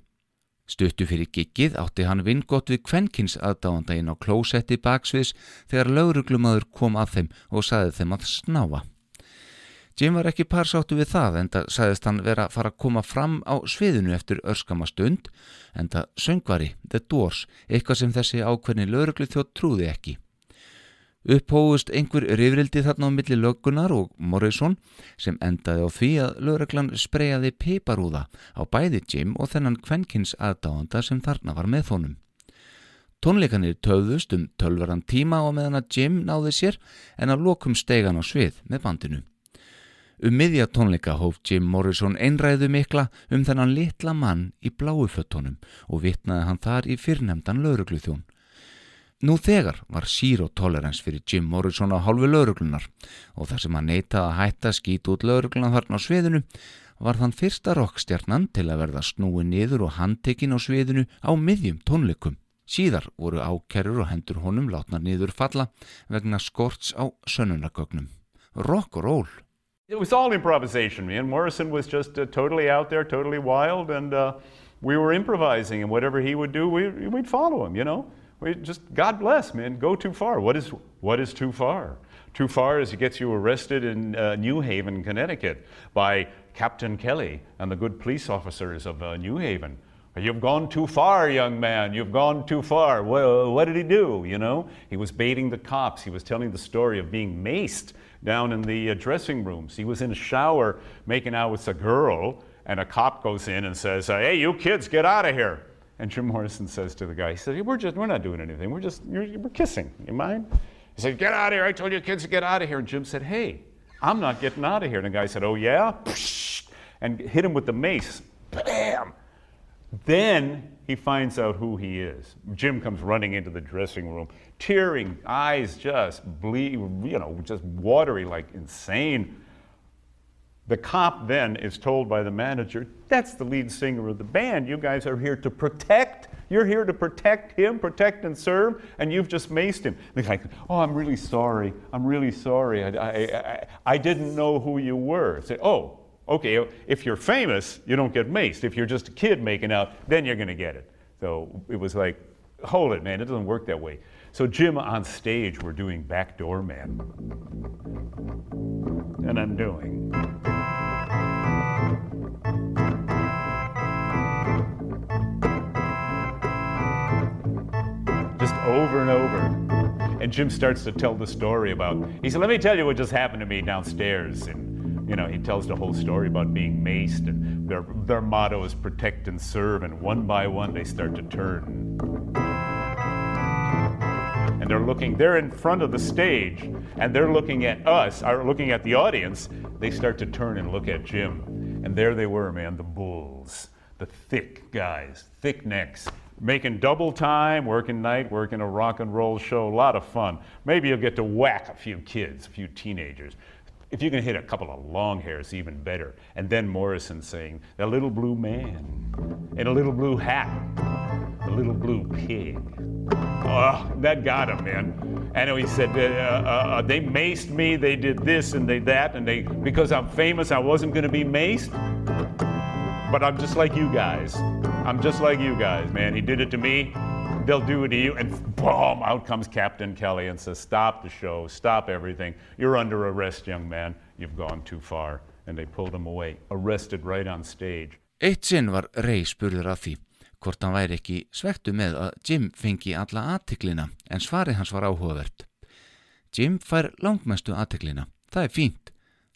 Stuttu fyrir giggið átti hann vingott við kvenkins aðdáanda inn á klósetti baksviðs þegar lauruglumadur kom að þeim og saði þeim að snáa. Jim var ekki parsáttu við það en það sagðist hann vera að fara að koma fram á sviðinu eftir örskama stund en það söngvari, The Doors, eitthvað sem þessi ákveðni lauruglu þjótt trúði ekki. Upphóðust einhver rifrildi þarna á milli löggunar og Morrison sem endaði á því að lauruglan spreyjaði piparúða á bæði Jim og þennan kvenkins aðdáanda sem þarna var með honum. Tónleikanir töðust um tölvaran tíma og meðan að Jim náði sér en að lokum stegan á svið með bandinu. Um miðja tónleika hóf Jim Morrison einræðu mikla um þennan litla mann í bláufötunum og vitnaði hann þar í fyrrnemdan laurugluþjón. Nú þegar var zero tolerance fyrir Jim Morrison á hálfu lauruglunar og þar sem hann neitaði að hætta skít út lauruglunar þarna á sviðinu var þann fyrsta rockstjarnan til að verða snúi niður og handtekinn á sviðinu á miðjum tónleikum. Síðar voru ákerur og hendur honum látnar niður falla vegna skorts á sönnunarkögnum. Rock og roll! It was all improvisation, man. Morrison was just uh, totally out there, totally wild, and uh, we were improvising, and whatever he would do, we, we'd follow him, you know. We just, God bless, man, go too far. What is, what is too far? Too far is it gets you arrested in uh, New Haven, Connecticut by Captain Kelly and the good police officers of uh, New Haven. You've gone too far, young man. You've gone too far. Well, what did he do? You know, he was baiting the cops. He was telling the story of being maced down in the uh, dressing rooms. He was in a shower making out with a girl, and a cop goes in and says, uh, "Hey, you kids, get out of here!" And Jim Morrison says to the guy, he said, "We're just, we're not doing anything. We're just, we're kissing. You mind?" He said, "Get out of here! I told you kids to get out of here." And Jim said, "Hey, I'm not getting out of here." And the guy said, "Oh yeah," and hit him with the mace. Bam! Then he finds out who he is. Jim comes running into the dressing room, tearing, eyes just bleed, you know, just watery like insane. The cop then is told by the manager, that's the lead singer of the band. You guys are here to protect. You're here to protect him, protect and serve, and you've just maced him. The guy, oh, I'm really sorry. I'm really sorry. I, I, I, I didn't know who you were. Say, oh, okay, if you're famous, you don't get maced. If you're just a kid making out, then you're going to get it. So it was like, hold it, man, it doesn't work that way. So Jim on stage, we're doing Backdoor Man. And I'm doing. Just over and over. And Jim starts to tell the story about, he said, let me tell you what just happened to me downstairs. And, you know, he tells the whole story about being maced and their, their motto is protect and serve. And one by one, they start to turn. And they're looking, they're in front of the stage and they're looking at us, are looking at the audience. They start to turn and look at Jim. And there they were, man, the bulls, the thick guys, thick necks, making double time, working night, working a rock and roll show, a lot of fun. Maybe you'll get to whack a few kids, a few teenagers. If you can hit a couple of long hairs, even better. And then Morrison saying, the little blue man in a little blue hat, the little blue pig. Oh, that got him, man. And he said, uh, uh, uh, they maced me, they did this and they that, and they because I'm famous, I wasn't going to be maced. But I'm just like you guys. I'm just like you guys, man. He did it to me. They'll do it to you. And boom, out comes Captain Kelly and says, Stop the show, stop everything. You're under arrest, young man. You've gone too far. And they pulled him away, arrested right on stage. Eitt sinn var Ray spurður af því hvort hann væri ekki svektu með að Jim fengi alla aðtiklina en svarið hans var áhugavert. Jim fær langmestu aðtiklina, það er fínt.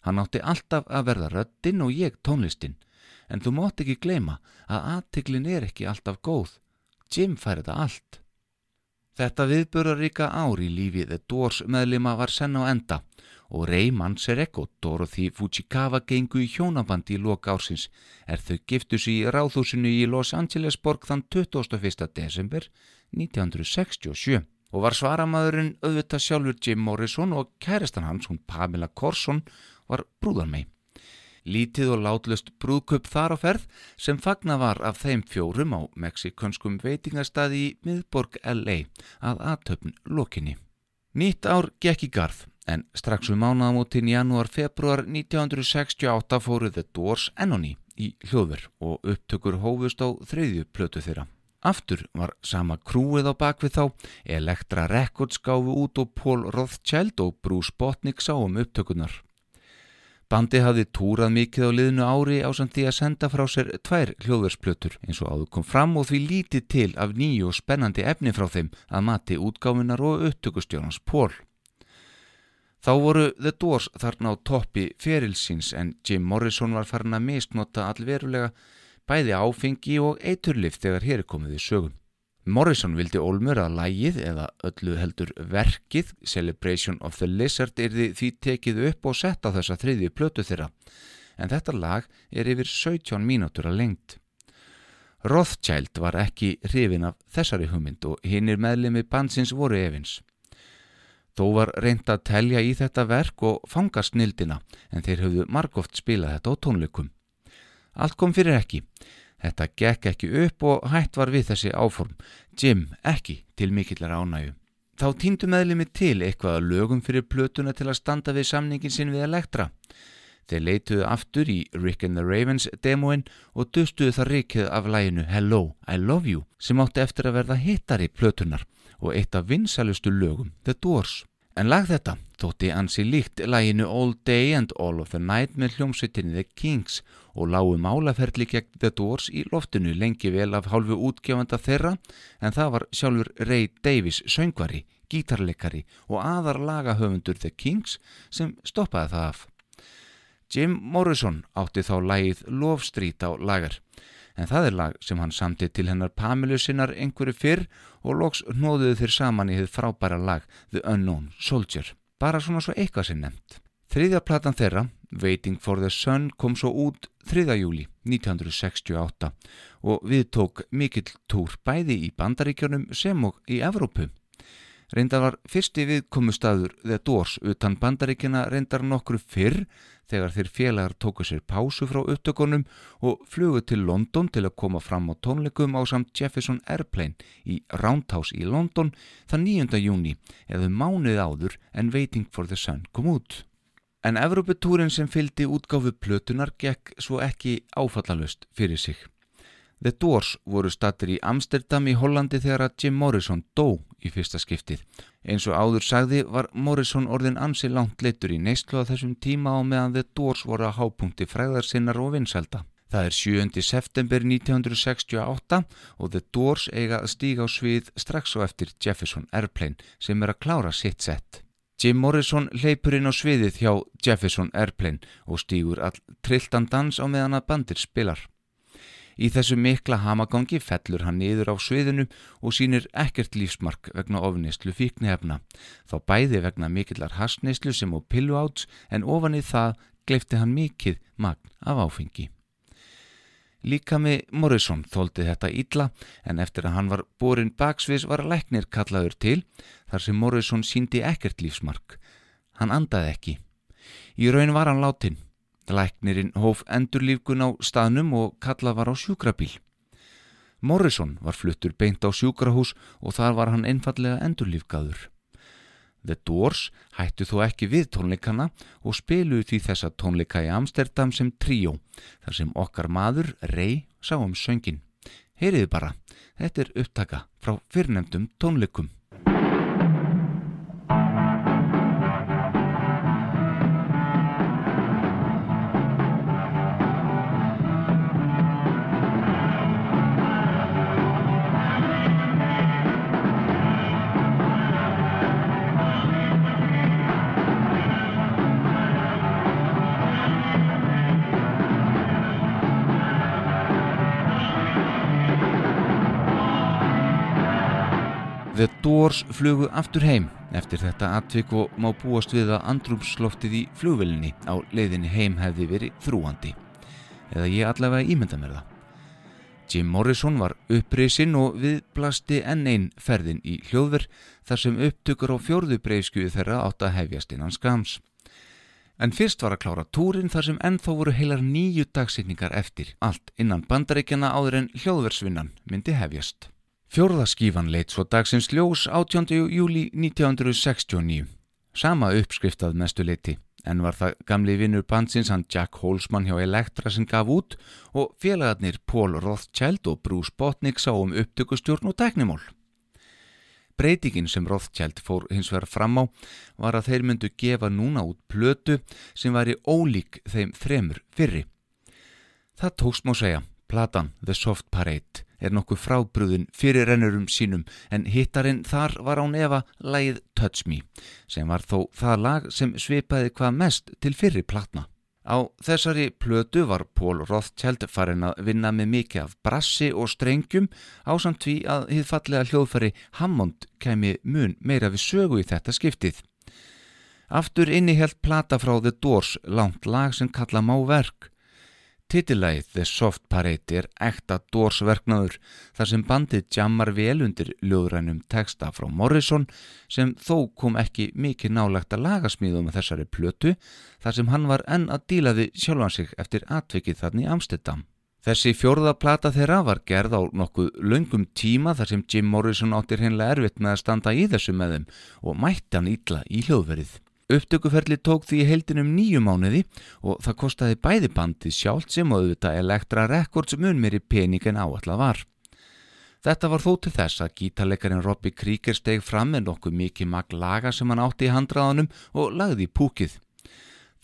Hann átti alltaf að verða röddinn og ég tónlistin, en þú mátt ekki gleyma að aðtiklin er ekki alltaf góð. Jim fær þetta allt. Þetta viðböraríka ár í lífið The Doors meðlima var senn á enda og Ray Manzarek og Dorothy Fujikawa gengu í hjónabandi í loka ársins er þau giftus í ráðhúsinu í Los Angeles borg þann 21. desember 1967 og var svaramaðurinn auðvitað sjálfur Jim Morrison og kæristan hans, hún Pamela Corson, var brúðar mei. Lítið og látlust brúðköp þar á ferð sem fagna var af þeim fjórum á mexikanskum veitingastadi í miðborg LA að aðtöfn lokinni. Nýtt ár gekk í garð en strax um mánaðamótin janúar-februar 1968 fóruð The Doors ennoni í hljóður og upptökur hófust á þreyðju plötu þeirra. Aftur var sama krúið á bakvið þá, Elektra Records gáfu út og Paul Rothschild og Bruce Botnick sá um upptökunar. Bandi hafði túrað mikið á liðnu ári á samt því að senda frá sér tvær hljóðversplötur eins og áður kom fram og því lítið til af nýju og spennandi efni frá þeim að mati útgáfinar og upptökustjórnans Paul. Þá voru The Doors þarna á toppi ferilsins en Jim Morrison var farin að mistnota allverulega bæði áfengi og eiturlift þegar hér komið í sögum. Morrison vildi ólmur að lægið eða öllu heldur verkið Celebration of the Lizard erði því tekið upp og sett á þessa þriðju plötu þeirra en þetta lag er yfir 17 mínútur að lengt. Rothschild var ekki hrifin af þessari hugmynd og hinnir meðlemi bansins voru efins. Þó var reynd að telja í þetta verk og fanga snildina en þeir höfðu margóft spilað þetta á tónleikum. Allt kom fyrir ekki. Þetta gekk ekki upp og hætt var við þessi áform. Jim ekki til mikillar ánægu. Þá týndu meðlemi til eitthvað að lögum fyrir plötuna til að standa við samningin sinn við Elektra. Þeir leituðu aftur í Rick and the Ravens demoin og dustuðu það rikið af læginu Hello, I Love You sem átti eftir að verða hittari plötunar og eitt af vinsalustu lögum The Doors. En lag þetta þótti ansi líkt læginu All Day and All of the Night með hljómsveitinni The Kings og lágu málaferli gegn The Doors í loftinu lengi vel af hálfu útgefanda þeirra en það var sjálfur Ray Davies söngvari, gítarleikari og aðar lagahöfundur The Kings sem stoppaði það af. Jim Morrison átti þá lægið Love Street á lagar en það er lag sem hann samti til hennar Pamilu sinnar einhverju fyrr og loks nóðuðu þeir saman í þið frábæra lag The Unknown Soldier. Bara svona svo eitthvað sem nefnt. Þriðja platan þeirra, Waiting for the Sun, kom svo út 3. júli 1968 og við tók mikill túr bæði í bandaríkjörnum sem og í Evrópu. Reyndar var fyrsti viðkomustadur The Doors utan bandaríkjana reyndar nokkru fyrr þegar þeir félagar tóku sér pásu frá upptökunum og flugu til London til að koma fram á tónleikum á samt Jefferson Airplane í Roundhouse í London þann 9. júni eða mánuð áður en Waiting for the Sun kom út. En Evropatúrin sem fyldi útgáfu plötunar gekk svo ekki áfallalust fyrir sig. The Doors voru stattir í Amsterdam í Hollandi þegar að Jim Morrison dó í fyrsta skiptið. Eins og áður sagði var Morrison orðin ansi langt leitur í neistlu að þessum tíma á meðan The Doors voru að hápunkti fræðarsinnar og vinselda. Það er 7. september 1968 og The Doors eiga að stíga á svið strax á eftir Jefferson Airplane sem er að klára sitt sett. Jim Morrison leipur inn á sviðið hjá Jefferson Airplane og stígur all trilltan dans á meðan að bandir spilar. Í þessu mikla hamagangi fellur hann niður á sviðinu og sínir ekkert lífsmark vegna ofnistlu fíknihefna. Þá bæði vegna mikillar hasnistlu sem og pillu áts en ofan í það gleifti hann mikið magn af áfengi. Líka með Morrison þóldi þetta ítla en eftir að hann var borin baksvis var læknir kallaður til þar sem Morrison síndi ekkert lífsmark. Hann andaði ekki. Í raun var hann látin Læknirinn hóf endurlífgun á staðnum og kallað var á sjúkrabíl. Morrison var fluttur beint á sjúkrahús og þar var hann einfallega endurlífgaður. The Doors hættu þó ekki við tónleikana og spiluði því þessa tónleika í Amsterdam sem tríó, þar sem okkar maður, Ray, sá um söngin. Heyriði bara, þetta er upptaka frá fyrrnemdum tónleikum. The Doors flugu aftur heim eftir þetta atvik og má búast við að andrumsloftið í flugvelinni á leiðinni heim hefði verið þrúandi. Eða ég allavega ímynda mér það. Jim Morrison var upprisinn og viðblasti enn einn ferðin í hljóðver þar sem upptökur á fjörðu breyskjuðu þeirra átt að hefjast innan skams. En fyrst var að klára túrin þar sem ennþá voru heilar nýju dagsittningar eftir, allt innan bandaríkjana áður en hljóðversvinnan myndi hefjast. Fjórðaskífan leitt svo dagsins ljós 18. júli 1969. Sama uppskriftað mestu leiti en var það gamli vinnur bandsins hann Jack Holzman hjá Elektra sem gaf út og félagarnir Paul Rothschild og Bruce Botnick sá um upptökustjórn og teknimól. Breytingin sem Rothschild fór hins vegar fram á var að þeir myndu gefa núna út plötu sem væri ólík þeim þremur fyrri. Það tókst má segja, platan The Soft Parade er nokkuð frábrúðin fyrir rennurum sínum en hittarinn þar var án efa lægið Touch Me sem var þó það lag sem svipaði hvað mest til fyrir platna. Á þessari plötu var Pól Rothschild farin að vinna með mikið af brassi og strengjum á samt því að hið fallega hljóðfari Hammond kemi mun meira við sögu í þetta skiptið. Aftur innihjalt plata frá The Doors langt lag sem kalla má verk Titilæð The Soft Parade er ekta dórsverknaður þar sem bandið jammar vel undir ljóðrænum texta frá Morrison sem þó kom ekki mikið nálagt að lagasmíðu með þessari plötu þar sem hann var enn að dílaði sjálfan sig eftir atvikið þarna í Amsterdam. Þessi fjórða plata þeirra var gerð á nokkuð laungum tíma þar sem Jim Morrison áttir hennilega erfitt með að standa í þessu með þeim og mætti hann ítla í hljóðverið. Upptökuferli tók því heildinum nýju mánuði og það kostiði bæði bandið sjálft sem auðvitað Elektra Records mun mér í pening en áallega var. Þetta var þó til þess að gítarleikarin Robbie Krieger steg fram með nokkuð mikið magg laga sem hann átti í handraðanum og lagði í púkið.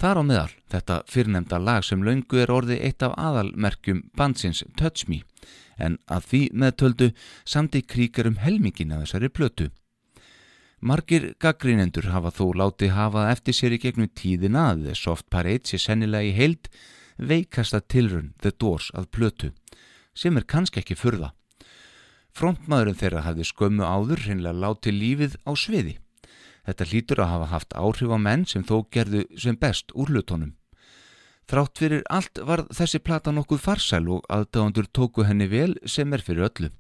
Þar á meðal þetta fyrrnemda lag sem laungu er orðið eitt af aðalmerkjum bandsins Touch Me en að því meðtöldu samti Krieger um helmingin að þessari plötu. Margir gaggrínendur hafa þó látið hafa eftir sér í gegnum tíðina að The Soft Parade sé sennilega í heild veikasta tilrun The Doors að plötu, sem er kannski ekki furða. Frontmaðurinn þeirra hafði skömmu áður hreinlega látið lífið á sviði. Þetta hlýtur að hafa haft áhrif á menn sem þó gerðu sem best úr hlutónum. Þrátt fyrir allt var þessi plata nokkuð farsæl og aðdáðandur tóku henni vel sem er fyrir öllu.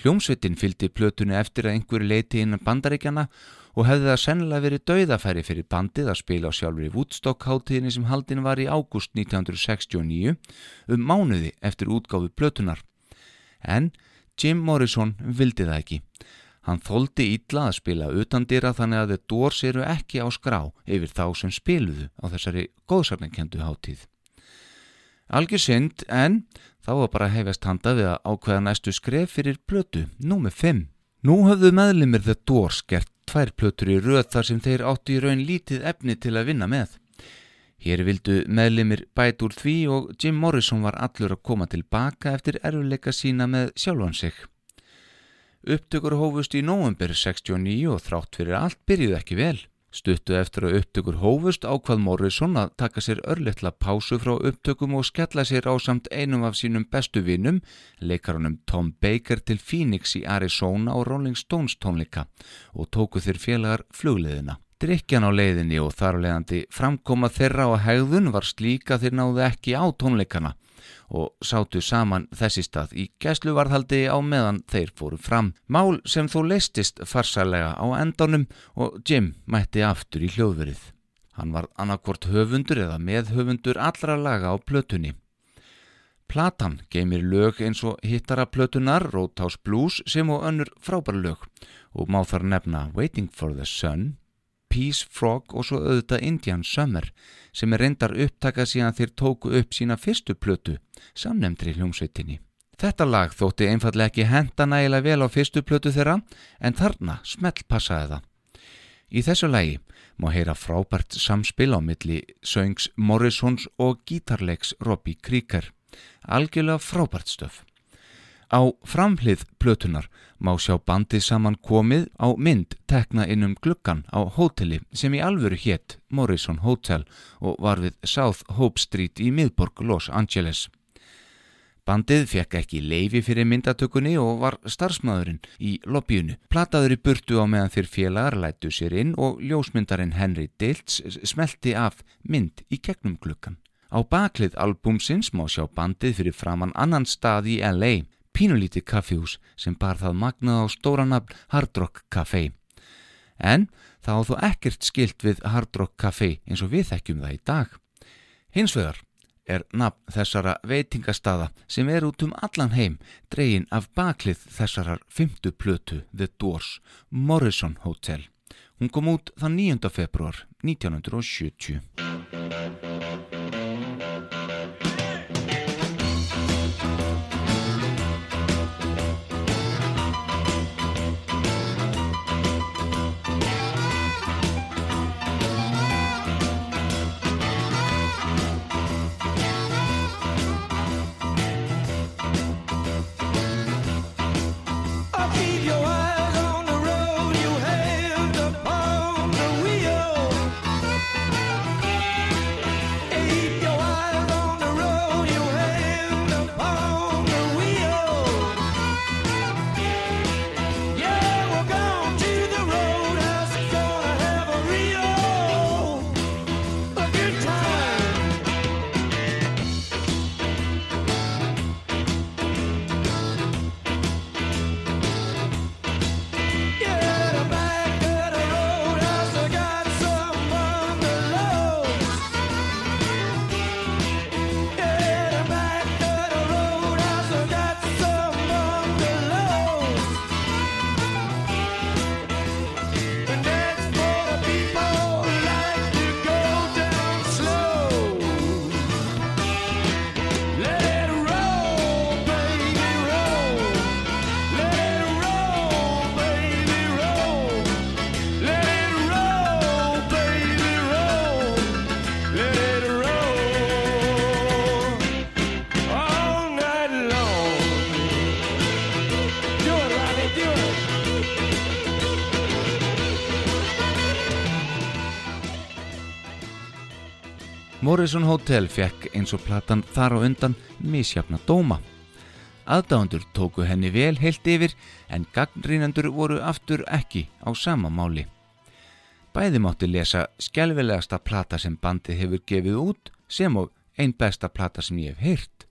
Hljómsveitin fylgdi plötunni eftir að einhverju leiti innan bandaríkjana og hefði það sennilega verið dauðafæri fyrir bandið að spila á sjálfur í Woodstock háttíðinni sem haldin var í ágúst 1969 um mánuði eftir útgáfi plötunar. En Jim Morrison vildi það ekki. Hann þóldi ítla að spila utandira þannig að Doors eru ekki á skrá yfir þá sem spiluðu á þessari góðsarnarkendu háttíð. Algjör synd en þá var bara hefjast handa við að ákveða næstu skref fyrir plötu, nú með 5. Nú höfðu meðlimir The Doors gert tvær plötur í röð þar sem þeir áttu í raun lítið efni til að vinna með. Hér vildu meðlimir bæt úr því og Jim Morrison var allur að koma tilbaka eftir erfuleika sína með sjálfan sig. Upptökur hófust í nóvember 69 og þrátt fyrir allt byrjuð ekki vel. Stuttu eftir að upptökur hófust ákvað Morrison að taka sér örlittla pásu frá upptökum og skella sér á samt einum af sínum bestu vinnum, leikarunum Tom Baker til Phoenix í Arizona og Rolling Stones tónleika og tóku þeir félagar flugleðina. Drykjan á leiðinni og þar leðandi framkoma þeirra á hegðun var slíka þeir náðu ekki á tónleikana og sátu saman þessi stað í gæsluvarðhaldi á meðan þeir fóru fram. Mál sem þó leistist farsalega á endanum og Jim mætti aftur í hljóðverið. Hann var annarkvort höfundur eða meðhöfundur allra laga á plötunni. Platan geymir lög eins og hittara plötunar, Roadhouse Blues sem og önnur frábæra lög og má þar nefna Waiting for the Sun, Peace Frog og svo auðvitað Indian Summer sem er reyndar upptakað síðan þeir tóku upp sína fyrstu plötu, samnemndri hljómsveitinni. Þetta lag þótti einfallega ekki henda nægilega vel á fyrstu plötu þeirra en þarna smelt passaði það. Í þessu lagi má heyra frábært samspil á milli söngs Morrisons og gítarleiks Robbie Krieger. Algjörlega frábært stöf. Á framhlið plötunar má sjá bandið saman komið á mynd tekna innum gluggan á hóteli sem í alvöru hétt Morrison Hotel og var við South Hope Street í miðborg Los Angeles. Bandið fekk ekki leifi fyrir myndatökunni og var starfsmæðurinn í lobbyunu. Plataður í burtu á meðan þeir félagar lætu sér inn og ljósmyndarinn Henry Diltz smelti af mynd í gegnum klukkan. Á baklið albúmsins má sjá bandið fyrir framann annan stað í LA, pínulítið kaffihús sem bar það magnað á stóranabn Hard Rock Café. En það á þó ekkert skilt við Hard Rock Café eins og við þekkjum það í dag. Hins vegar er nafn þessara veitingastada sem er út um allan heim dregin af baklið þessarar fymtu plötu The Doors, Morrison Hotel. Hún kom út þann 9. februar 1970. Morrison Hotel fekk eins og platan þar á undan misjafna dóma. Aðdáðandur tóku henni vel heilt yfir en gagnrínandur voru aftur ekki á sama máli. Bæði mátti lesa skjálfilegasta plata sem bandið hefur gefið út sem og einn besta plata sem ég hef heyrt.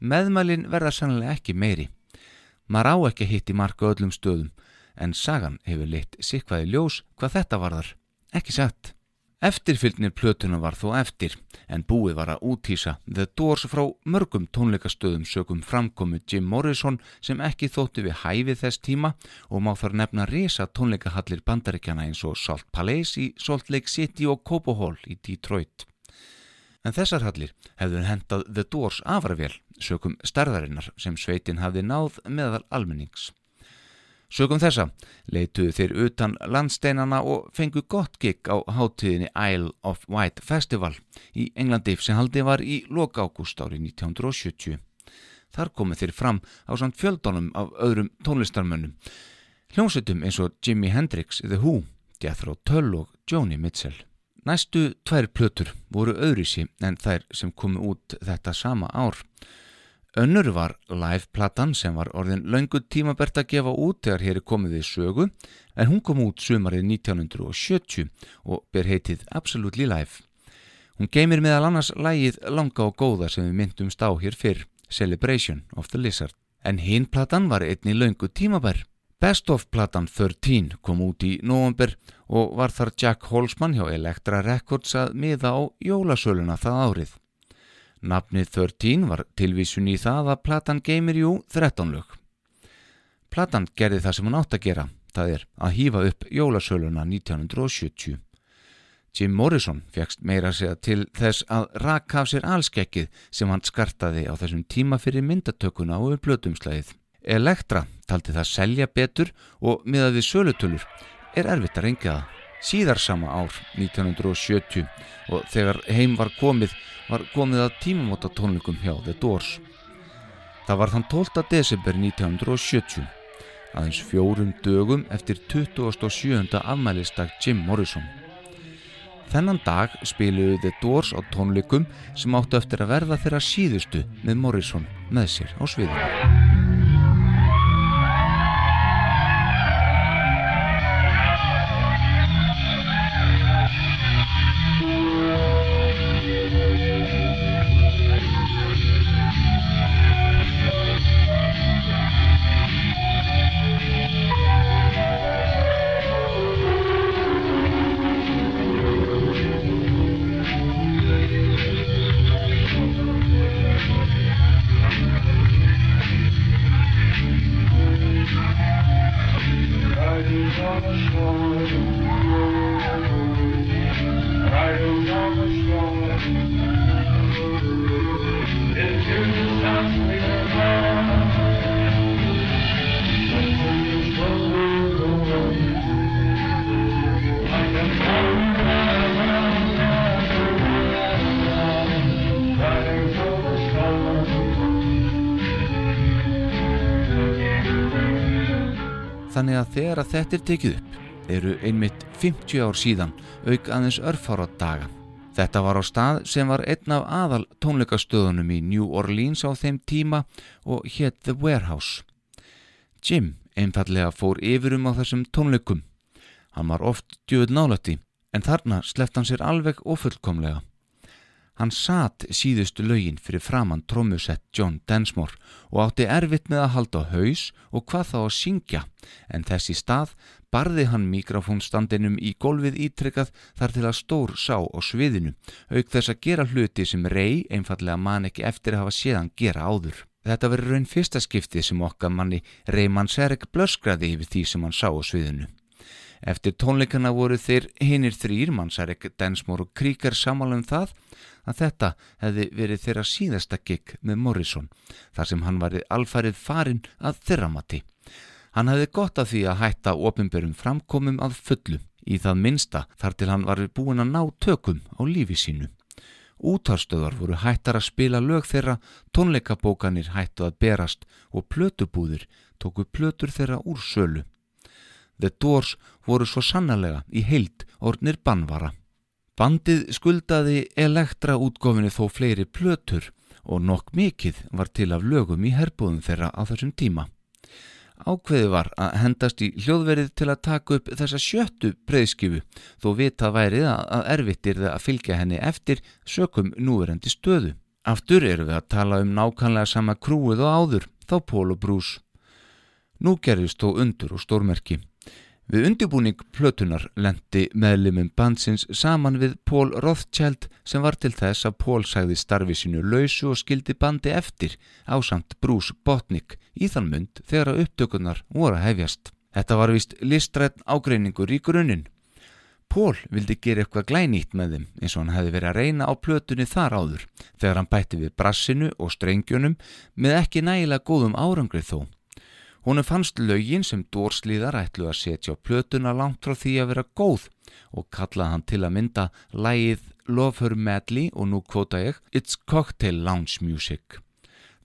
Meðmælin verða sannlega ekki meiri. Mar á ekki hitt í marka öllum stöðum en sagan hefur leitt sikvaði ljós hvað þetta varðar. Ekki sett. Eftirfylgnir plötuna var þó eftir en búið var að útýsa The Doors frá mörgum tónleikastöðum sögum framkomu Jim Morrison sem ekki þótti við hæfið þess tíma og má þar nefna resa tónleikahallir bandaríkjana eins og Salt Palace í Salt Lake City og Cobo Hall í Detroit. En þessar hallir hefðu hendað The Doors afravél sögum stærðarinnar sem sveitin hafði náð meðal almennings. Sögum þessa leituðu þeir utan landsteinana og fengu gott gig á hátíðinni Isle of Wight Festival í Englandi sem haldi var í loka ágúst ári 1970. Þar komu þeir fram á samt fjöldunum af öðrum tónlistarmönnum. Hljómsveitum eins og Jimi Hendrix, The Who, Jethro Tull og Joni Mitchell. Næstu tvær plötur voru öðrisi en þær sem komu út þetta sama ár. Önnur var live-platan sem var orðin laungu tímabert að gefa út þegar hér er komið við sögu en hún kom út sumarið 1970 og ber heitið Absolutely Live. Hún geymir meðal annars lægið langa og góða sem við myndumst á hér fyrr, Celebration of the Lizard. En hinn platan var einni laungu tímabær. Best of platan 13 kom út í november og var þar Jack Holzman hjá Elektra Records að miða á jólasöluna það árið. Nafnið 13 var tilvísun í það að platan geymir jú 13 lög. Platan gerði það sem hún átt að gera, það er að hýfa upp jólasöluna 1970. Jim Morrison fegst meira segja til þess að raka af sér allskekkið sem hann skartaði á þessum tíma fyrir myndatökuna og blötumslæðið. Elektra taldi það selja betur og miðað við sölutölur er erfitt að reyngja það. Síðar sama ár, 1970, og þegar heim var komið, var komið að tímamóta tónleikum hjá The Doors. Það var þann 12. desember 1970, aðeins fjórum dögum eftir 27. afmælisdag Jim Morrison. Þennan dag spiluðu The Doors á tónleikum sem áttu eftir að verða þeirra síðustu með Morrison með sér á sviðinu. Þetta er tekið upp eru einmitt 50 ár síðan auk aðeins örfára daga. Þetta var á stað sem var einn af aðal tónleikastöðunum í New Orleans á þeim tíma og hétt The Warehouse. Jim einfallega fór yfirum á þessum tónleikum. Hann var oft djöð nálætti en þarna sleft hann sér alveg ofullkomlega. Hann satt síðustu lögin fyrir framann trómusett John Densmore og átti erfitt með að halda haus og hvað þá að syngja en þessi stað barði hann mikrofónstandinum í golfið ítrykkað þar til að stór sá á sviðinu auk þess að gera hluti sem rey einfallega man ekki eftir að hafa séðan gera áður. Þetta verður raun fyrsta skipti sem okkar manni Reymann Serek blöskraði yfir því sem hann sá á sviðinu. Eftir tónleikana voru þeir hinnir þrýr, Mannsarek, Densmore og Kríkar samála um það að þetta hefði verið þeirra síðasta gig með Morrison þar sem hann varði alfarið farin að þeirra mati. Hann hefði gott af því að hætta ofinberum framkomum að fullu í það minsta þar til hann var búin að ná tökum á lífi sínu. Útarstöðar voru hættar að spila lög þeirra, tónleikabókanir hættu að berast og plötubúðir tóku plötur þeirra úr sölu. The Doors voru svo sannlega í heilt ornir bannvara. Bandið skuldaði elektra útgofinu þó fleiri plötur og nokk mikið var til af lögum í herbúðum þeirra á þessum tíma. Ákveði var að hendast í hljóðverið til að taka upp þessa sjöttu breyðskifu þó vitað værið að erfittir það að fylgja henni eftir sökum núverendi stöðu. Aftur eru við að tala um nákvæmlega sama krúið og áður, þá Pól og Brús. Nú gerðist þó undur og stórmerki. Við undibúning plötunar lendi meðlimum bandsins saman við Pól Rothschild sem var til þess að Pól sagði starfi sínu lausu og skildi bandi eftir á samt Brús Botnik í þann mund þegar að upptökunar voru að hefjast. Þetta var vist listrætt ágreiningur í grunninn. Pól vildi gera eitthvað glænýtt með þeim eins og hann hefði verið að reyna á plötunni þar áður þegar hann bætti við brassinu og strengjunum með ekki nægilega góðum árangrið þó. Húnu fannst lögin sem dórslíðar ætlu að setja á plötuna langt frá því að vera góð og kallaði hann til að mynda lægið Love Her Madly og nú kvota ég It's Cocktail Lounge Music.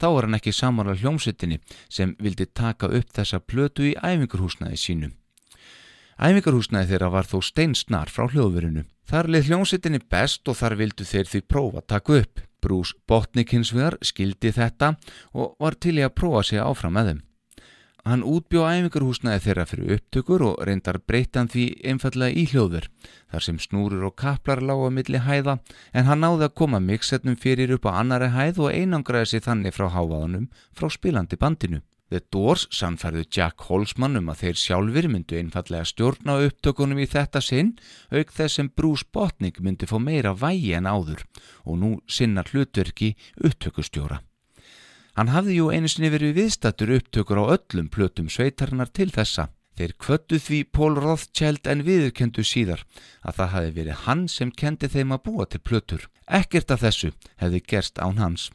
Þá var hann ekki samanlega hljómsveitinni sem vildi taka upp þessa plötu í æfingarhúsnaði sínu. Æfingarhúsnaði þeirra var þó steinsnar frá hljóðverinu. Þar leið hljómsveitinni best og þar vildu þeir því prófa að taka upp. Brús Botnik hins vegar skildi þetta og var til í að prófa sig áfram með þeim. Hann útbjó æfingarhúsnaði þeirra fyrir upptökur og reyndar breytan því einfallega í hljóður þar sem snúrur og kaplar lága milli hæða en hann náði að koma mixetnum fyrir upp á annari hæð og einangraði sér þannig frá hávaðanum frá spilandi bandinu. The Doors samfærðu Jack Holzman um að þeir sjálfur myndu einfallega stjórna upptökunum í þetta sinn auk þess sem Bruce Botnick myndi fá meira vægi en áður og nú sinna hlutverki upptökustjóra. Hann hafði jú einu sinni verið viðstattur upptökur á öllum plötum sveitarnar til þessa. Þeir kvöttu því Pól Rothschild en viðurkendu síðar að það hafi verið hann sem kendi þeim að búa til plötur. Ekkert af þessu hefði gerst án hans.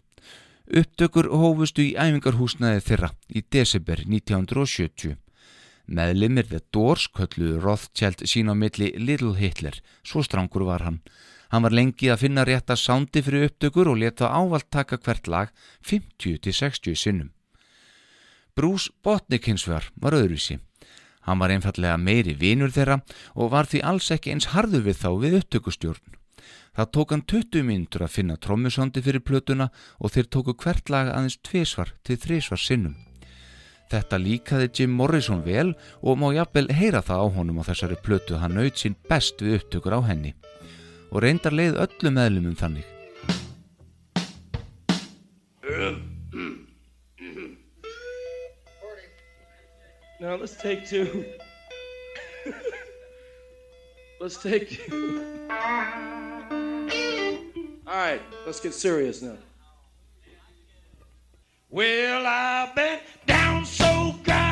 Upptökur hófustu í æfingarhúsnaði þeirra í desember 1970. Meðlimir The Doors kölluðu Rothschild sín á milli Little Hitler, svo strangur var hann. Hann var lengi að finna rétta sándi fyrir upptökur og leta ávalt taka hvert lag 50-60 sinnum. Bruce Botnick hins vegar var öðruvísi. Hann var einfallega meiri vinur þeirra og var því alls ekki eins harður við þá við upptökustjórn. Það tók hann 20 mínútur að finna trommusóndi fyrir plötuna og þeir tóku hvert lag aðeins tviðsvar til þrísvar sinnum. Þetta líkaði Jim Morrison vel og má jafnvel heyra það á honum á þessari plötu hann naut sín best við upptökur á henni og reyndar leið öllu meðlumum þannig. Now let's take two. let's take. All right, let's get serious now. Well, I've been down so goddamn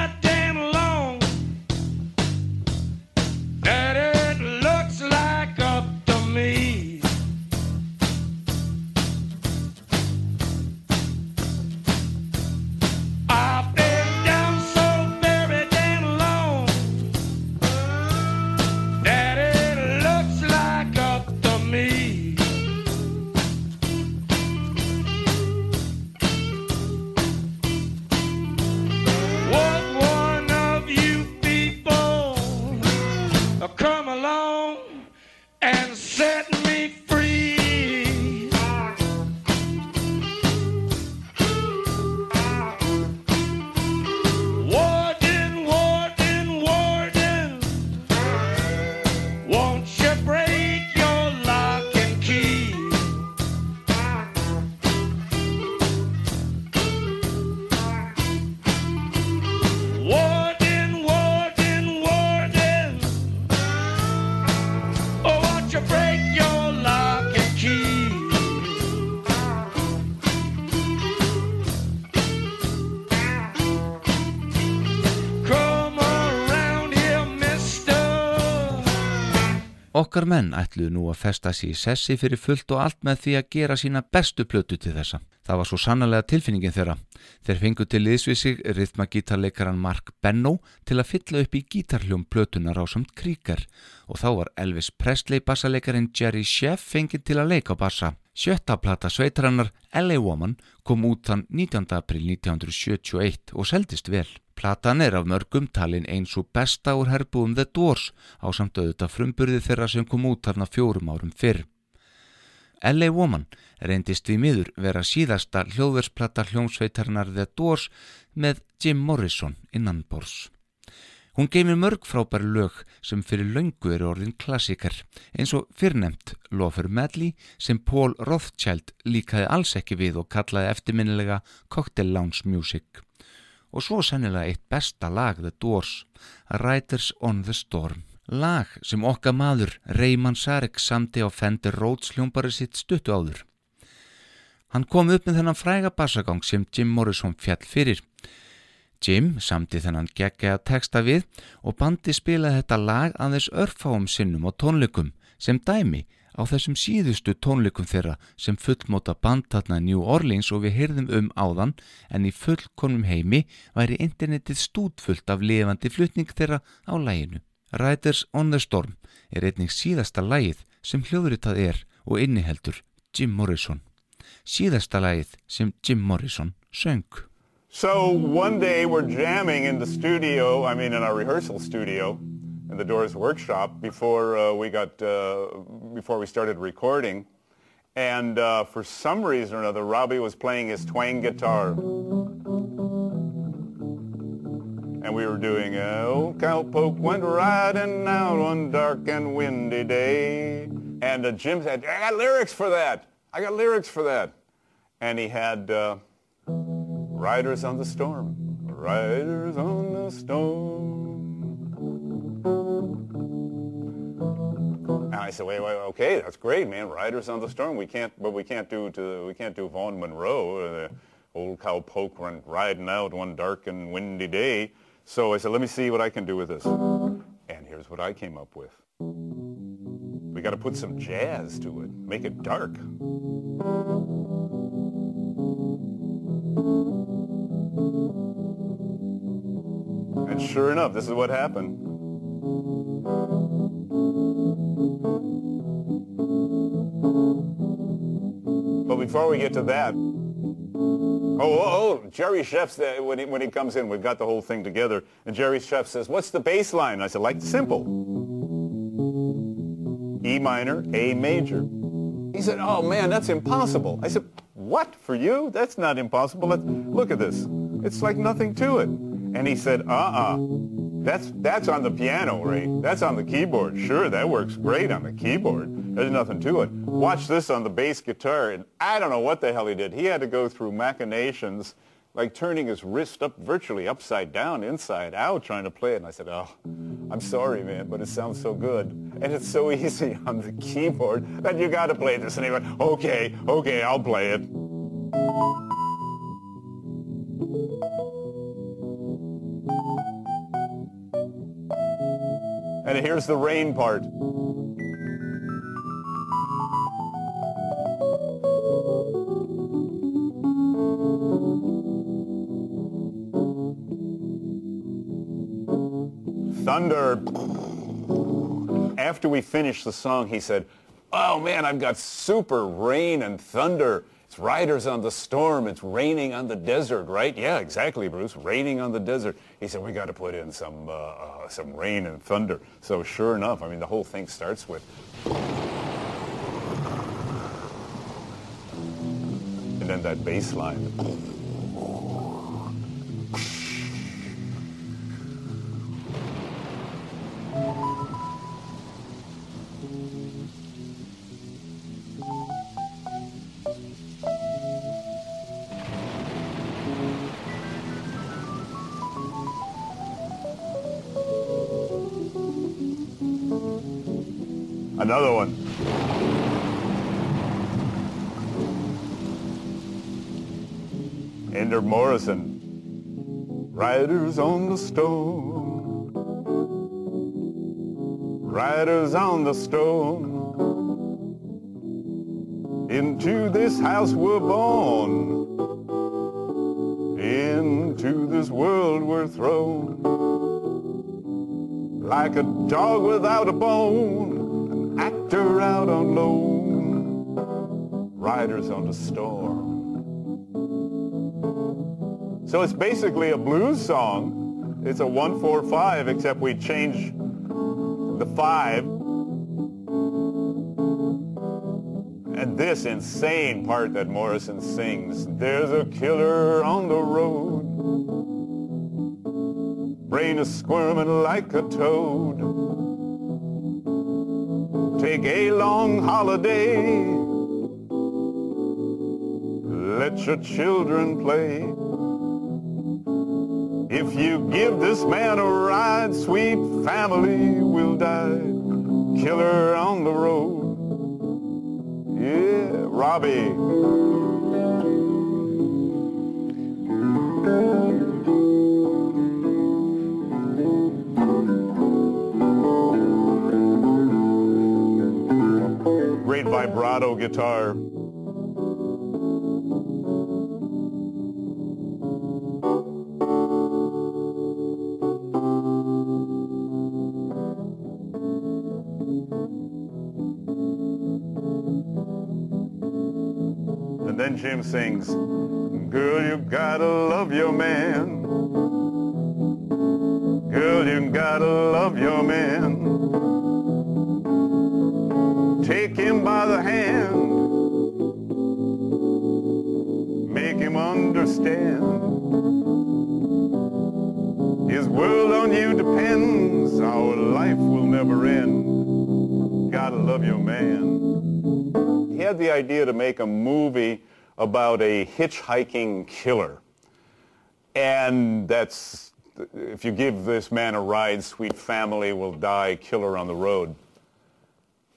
Okkar menn ætluðu nú að festa sér í sessi fyrir fullt og allt með því að gera sína bestu plötu til þessa. Það var svo sannlega tilfinningin þeirra. Þeir fengu til liðsvið sig rithmagítarleikaran Mark Benno til að fylla upp í gítarhljóm plötunar á samt kríkar og þá var Elvis Presley bassaleikarin Jerry Sheff fengið til að leika bassa. Sjötta plata sveitarannar LA Woman kom út þann 19. april 1971 og seldist vel. Platan er af mörgum talin eins og besta úr herbúum The Doors á samt auðvitað frumburði þeirra sem kom út þarna fjórum árum fyrr. LA Woman reyndist við miður vera síðasta hljóðversplata hljómsveitarnar The Doors með Jim Morrison innan bors. Hún geymir mörg frábæri lög sem fyrir löngu eru orðin klassíkar eins og fyrrnemt Lofer Medley sem Paul Rothschild líkaði alls ekki við og kallaði eftirminnilega Cocktail Lounge Music. Og svo sennilega eitt besta lag The Doors, Riders on the Storm. Lag sem okkar maður Reyman Sarek samti á Fender Rhodes hljómbari sitt stuttu áður. Hann kom upp með þennan fræga bassagang sem Jim Morrison fjall fyrir. Jim samti þennan geggja texta við og bandi spilaði þetta lag aðeins örfáum sinnum á tónleikum sem dæmi á þessum síðustu tónleikum þeirra sem fullmóta bandtatna New Orleans og við heyrðum um áðan en í fullkonum heimi væri internetið stútfullt af lifandi flutning þeirra á læginu. Riders on the Storm er einnig síðasta lægið sem hljóðritað er og inniheldur Jim Morrison. Síðasta lægið sem Jim Morrison söng. So one day we're jamming in the studio, I mean in our rehearsal studio, in the Doors workshop before uh, we got uh, before we started recording, and uh, for some reason or another, Robbie was playing his twang guitar, and we were doing uh, "Old Cowpoke went riding out one dark and windy day," and uh, Jim said, "I got lyrics for that. I got lyrics for that," and he had. Uh, Riders on the storm, riders on the storm. Said, wait, wait, okay, that's great, man. Riders on the storm. We can't, but we can't do to, we can't do Vaughn Monroe, uh, the old cow poke run, riding out one dark and windy day. So I said, let me see what I can do with this. And here's what I came up with. We got to put some jazz to it, make it dark. And sure enough, this is what happened. But before we get to that, Oh, oh, oh, Jerry Chef, uh, when he, when he comes in, we've got the whole thing together, and Jerry Chef says, what's the bass line? I said, like simple. E minor, A major. He said, oh man, that's impossible. I said, what, for you? That's not impossible. Look at this. It's like nothing to it. And he said, uh-uh. That's, that's on the piano, Ray. That's on the keyboard. Sure, that works great on the keyboard. There's nothing to it. Watch this on the bass guitar. And I don't know what the hell he did. He had to go through machinations, like turning his wrist up virtually upside down, inside out, trying to play it. And I said, oh, I'm sorry, man, but it sounds so good. And it's so easy on the keyboard that you got to play this. And he went, okay, okay, I'll play it. And here's the rain part. Thunder. After we finished the song, he said, oh man, I've got super rain and thunder. It's riders on the storm. It's raining on the desert, right? Yeah, exactly, Bruce. Raining on the desert. He said, we got to put in some, uh, uh, some rain and thunder. So sure enough, I mean, the whole thing starts with... And then that bass line. Another one. Ender Morrison. Riders on the stone. Riders on the stone. Into this house we're born. Into this world we're thrown. Like a dog without a bone. Actor out on loan. Riders on the storm. So it's basically a blues song. It's a 1-4-5, except we change the 5. And this insane part that Morrison sings, there's a killer on the road. Brain is squirming like a toad. Take a long holiday. Let your children play. If you give this man a ride, sweet family will die. Killer on the road. Yeah, Robbie. Vibrato guitar. And then Jim sings, Girl, you gotta love your man. Girl, you gotta love your man. Take him by the hand. Make him understand. His world on you depends. Our life will never end. Gotta love your man. He had the idea to make a movie about a hitchhiking killer. And that's, if you give this man a ride, sweet family will die, killer on the road.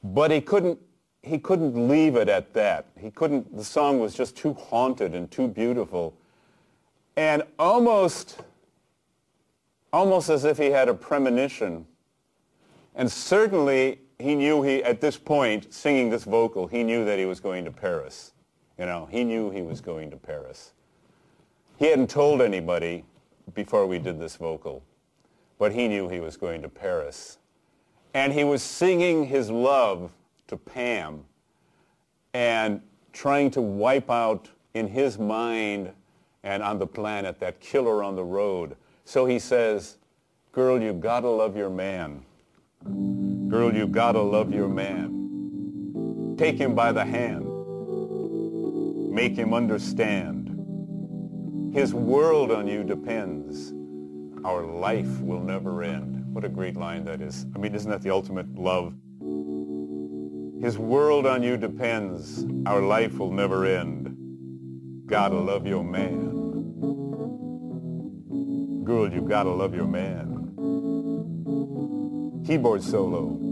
But he couldn't, he couldn't leave it at that. He couldn't, the song was just too haunted and too beautiful. And almost, almost as if he had a premonition. And certainly he knew he, at this point, singing this vocal, he knew that he was going to Paris. You know, he knew he was going to Paris. He hadn't told anybody before we did this vocal, but he knew he was going to Paris. And he was singing his love to Pam and trying to wipe out in his mind and on the planet, that killer on the road. So he says, girl, you gotta love your man. Girl, you gotta love your man. Take him by the hand. Make him understand. His world on you depends. Our life will never end. What a great line that is. I mean, isn't that the ultimate love? His world on you depends. Our life will never end. Gotta love your man. Girl, you gotta love your man. Keyboard solo.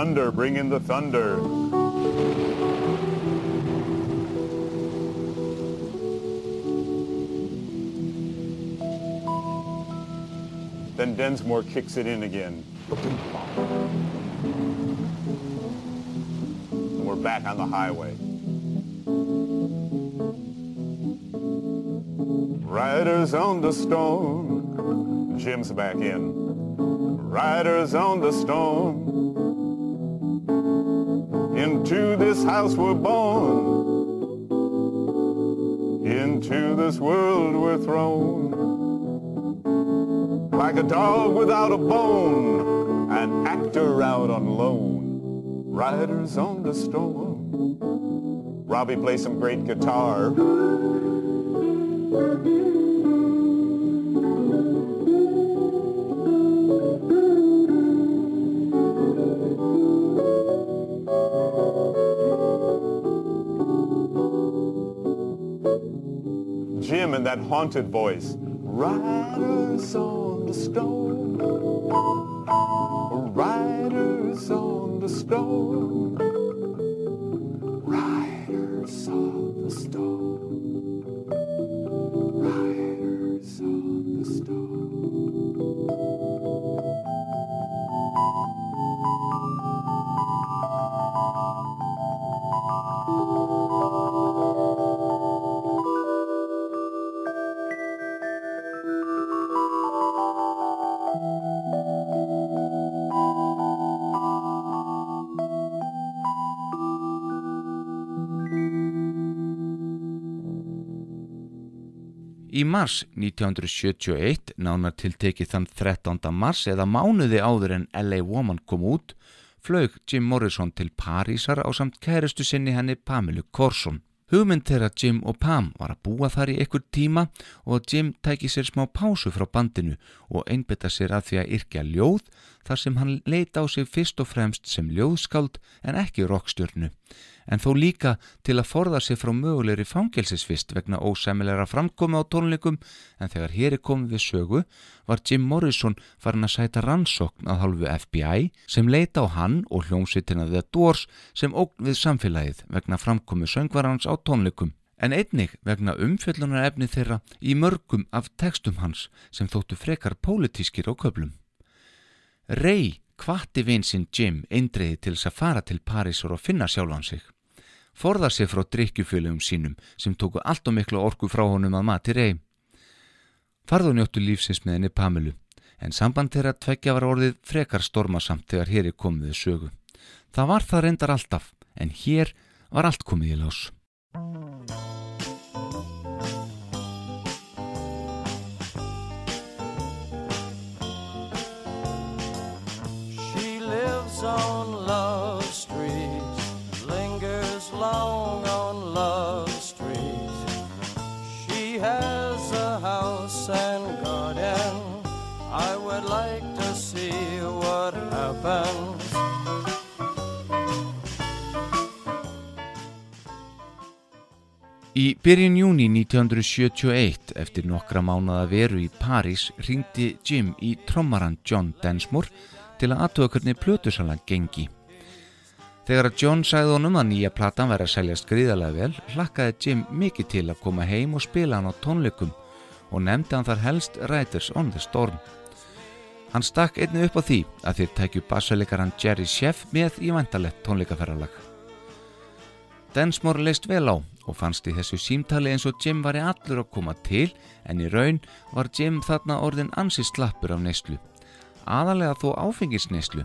Thunder, bring in the thunder. Then Densmore kicks it in again. And we're back on the highway. Riders on the stone. Jim's back in. Riders on the stone. House we're born. Into this world we're thrown. Like a dog without a bone. An actor out on loan. Riders on the storm. Robbie plays some great guitar. Haunted voice. Riders on the stone. Riders on the stone. Riders on the stone. Í mars 1971, nánar tiltekið þann 13. mars eða mánuði áður en LA Woman kom út, flög Jim Morrison til Parísar á samt kæristu sinni henni Pamelu Corson. Hugmynd þeirra Jim og Pam var að búa þar í ekkur tíma og Jim tæki sér smá pásu frá bandinu og einbetta sér að því að yrkja ljóð þar sem hann leita á sig fyrst og fremst sem ljóðskáld en ekki rockstjörnu. En þó líka til að forða sig frá mögulegri fangelsisvist vegna ósæmilegra framkomi á tónleikum en þegar hér er komið við sögu var Jim Morrison farin að sæta rannsókn að hálfu FBI sem leita á hann og hljómsveitina The Doors sem ógn við samfélagið vegna framkomi söngvarans á tónleikum. En einnig vegna umfjöllunar efni þeirra í mörgum af textum hans sem þóttu frekar pólitískir á köplum. Ray kvatti vinsinn Jim eindreiði til þess að fara til Parísur og finna sjálfan sig. Forða sig frá drikkjufélögum sínum sem tóku allt og miklu orku frá honum að mati Ray. Farðu njóttu lífsins með henni Pamelu, en samband þeirra tveggja var orðið frekar stormasamt þegar hér er komið sögu. Það var það reyndar alltaf, en hér var allt komið í lás. She lives on Í byrjun júni 1971, eftir nokkra mánada veru í París, ringdi Jim í trommaran John Densmore til að aðtöða hvernig plötusalan gengi. Þegar að John sagði honum að nýja platan væri að seljast gríðarlega vel, hlakkaði Jim mikið til að koma heim og spila hann á tónleikum og nefndi hann þar helst Riders on the Storm. Hann stakk einni upp á því að þeir tækju bassaleikaran Jerry Sheff með í vantalett tónleikaferralag. Densmore leist vel á og fannst í þessu símtali eins og Jim var í allur að koma til en í raun var Jim þarna orðin ansi slappur af neyslu. Aðalega þó áfengisneyslu.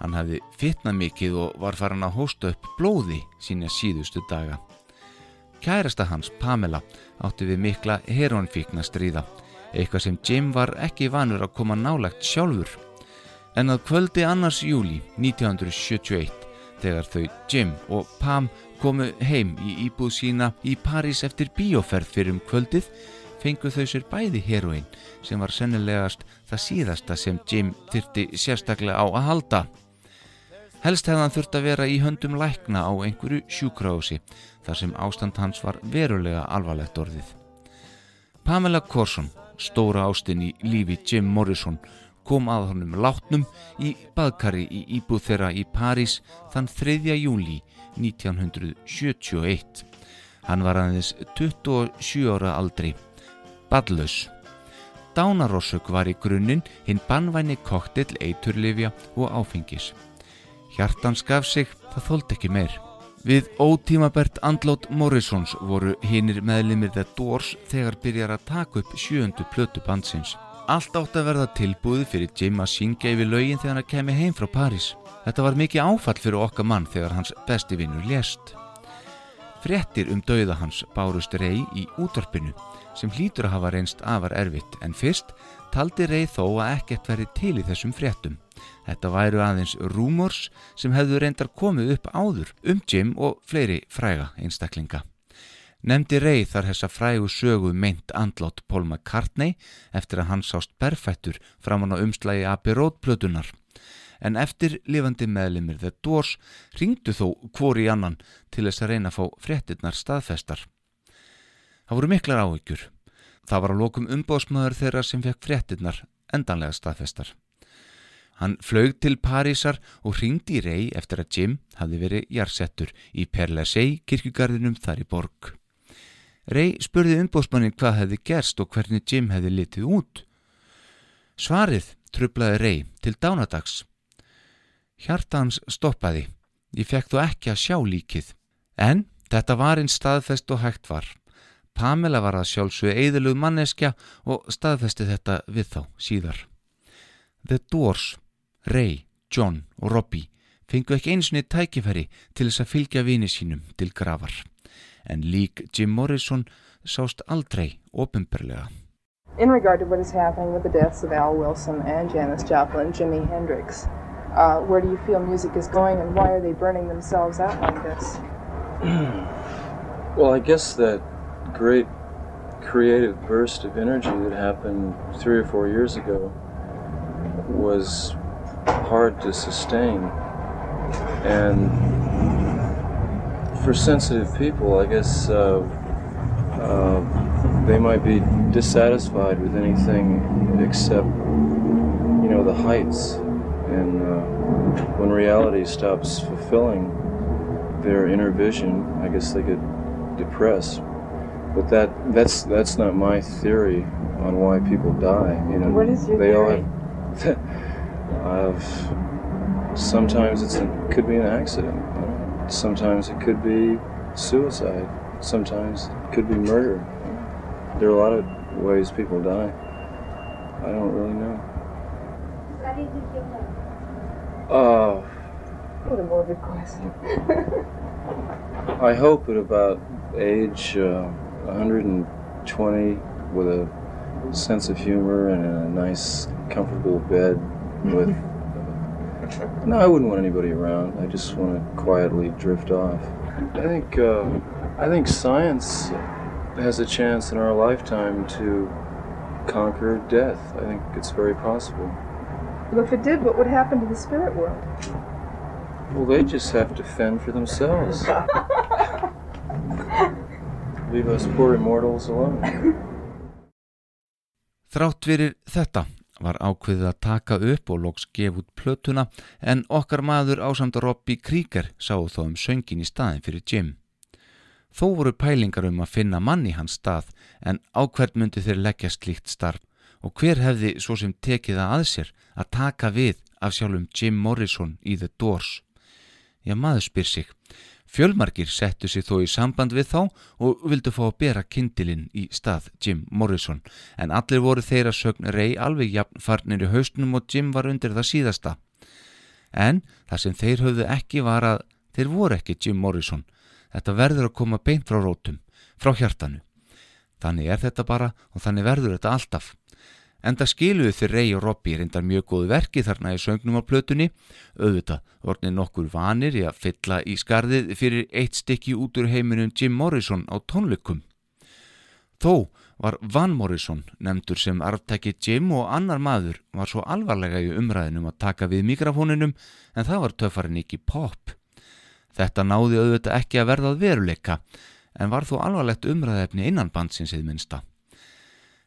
Hann hafði fitnað mikið og var farin að hósta upp blóði sína síðustu daga. Kærasta hans, Pamela, átti við mikla heronfíkna stríða, eitthvað sem Jim var ekki vanur að koma nálagt sjálfur. En að kvöldi annars júli 1971, þegar þau Jim og Pam komu heim í íbúð sína í París eftir bíóferð fyrir um kvöldið, fengu þau sér bæði heroin sem var sennilegast það síðasta sem Jim þyrti sérstaklega á að halda. Helst hefðan þurft að vera í höndum lækna á einhverju sjúkrási þar sem ástand hans var verulega alvarlegt orðið. Pamela Corson, stóra ástin í lífi Jim Morrison, kom að honum látnum í baðkari í íbúð þeirra í París þann 3. júli 1971. Hann var aðeins 27 ára aldri, badlaus. Dánarossök var í grunninn hinn bannvæni koktill eiturlifja og áfengis. Hjartans gaf sig, það þóld ekki meir. Við ótímabert andlót Morrisons voru hinnir meðlimir The Doors þegar byrjar að taka upp sjöndu plötu bandsins. Allt átt að verða tilbúið fyrir Jim að syngja yfir laugin þegar hann kemi heim frá París. Þetta var mikið áfall fyrir okkar mann þegar hans besti vinnur lést. Frettir um dauða hans bárust rey í útvarpinu sem hlýtur að hafa reynst afar erfitt en fyrst taldi rey þó að ekkert veri til í þessum frettum. Þetta væru aðeins rumors sem hefðu reyndar komið upp áður um Jim og fleiri fræga einstaklinga. Nemdi Rey þar þessa frægu sögu meint andlátt Paul McCartney eftir að hann sást berfættur framann á umslægi Abbey Road plötunar. En eftir lifandi meðlimir The Doors ringdu þó hvori annan til þess að reyna að fá fréttinnar staðfestar. Það voru miklar áhyggjur. Það var að lokum umbóðsmaður þeirra sem fekk fréttinnar endanlega staðfestar. Hann flög til Parísar og ringdi í rey eftir að Jim hafði verið jarsettur í Perlasey kirkugarðinum þar í borg. Rey spurði umbóðsmannin hvað hefði gerst og hvernig Jim hefði litið út. Svarið trublaði Rey til dánadags. Hjartans stoppaði. Ég fekk þú ekki að sjá líkið. En þetta var einn staðfest og hægt var. Pamela var að sjálfsögðu eðalug manneskja og staðfesti þetta við þá síðar. The Doors, Ray, John og Robbie fengu ekki einsinni tækifæri til þess að fylgja vini sínum til gravar. En lík Jim Morrison sást aldrei ofinberlega. In regard to what is happening with the deaths of Al Wilson and Janis Joplin, Jimi Hendrix, uh, where do you feel music is going and why are they burning themselves out like this? Well, I guess that great creative burst of energy that happened three or four years ago was hard to sustain. And for sensitive people, I guess uh, uh, they might be dissatisfied with anything except, you know, the heights. And uh, when reality stops fulfilling their inner vision, I guess they get depressed. But that that's that's not my theory on why people die. You know, What is your they theory? all have. I've, sometimes it's a, could be an accident. You. Sometimes it could be suicide. Sometimes it could be murder. There are a lot of ways people die. I don't really know. Uh, What a morbid question. I hope at about age uh, 120 with a sense of humor and a nice, comfortable bed with. No, I wouldn't want anybody around. I just want to quietly drift off. I think uh, I think science has a chance in our lifetime to conquer death. I think it's very possible. Well, if it did, what would happen to the spirit world? Well, they just have to fend for themselves. Leave us poor immortals alone. Þrátt fyrir þetta var ákveðið að taka upp og loks gefa út plötuna en okkar maður ásamt Robbie Krieger sáu þó um söngin í staðin fyrir Jim. Þó voru pælingar um að finna mann í hans stað en ákveð myndi þeir leggja slíkt starf og hver hefði svo sem tekið það að sér að taka við af sjálfum Jim Morrison í The Doors. Já, maður spyr sig. Fjölmarkir settu sig þó í samband við þá og vildu fá að bera kindilinn í stað Jim Morrison en allir voru þeirra sögn rey alveg jafn farnir í haustunum og Jim var undir það síðasta. En það sem þeir höfðu ekki var að þeir voru ekki Jim Morrison. Þetta verður að koma beint frá rótum, frá hjartanu. Þannig er þetta bara og þannig verður þetta alltaf. Enda skiluðu þeir Rey og Robbie reyndar mjög góð verki þarna í söngnum á plötunni, auðvitað vornið nokkur vanir í að fylla í skarðið fyrir eitt stykki út úr heiminum Jim Morrison á tónleikum. Þó var Van Morrison nefndur sem arftæki Jim og annar maður var svo alvarlega í umræðinum að taka við mikrofóninum en það var töffarinn ekki pop. Þetta náði auðvitað ekki að verðað veruleika en var þó alvarlegt umræðefni innan bandsins eða minnsta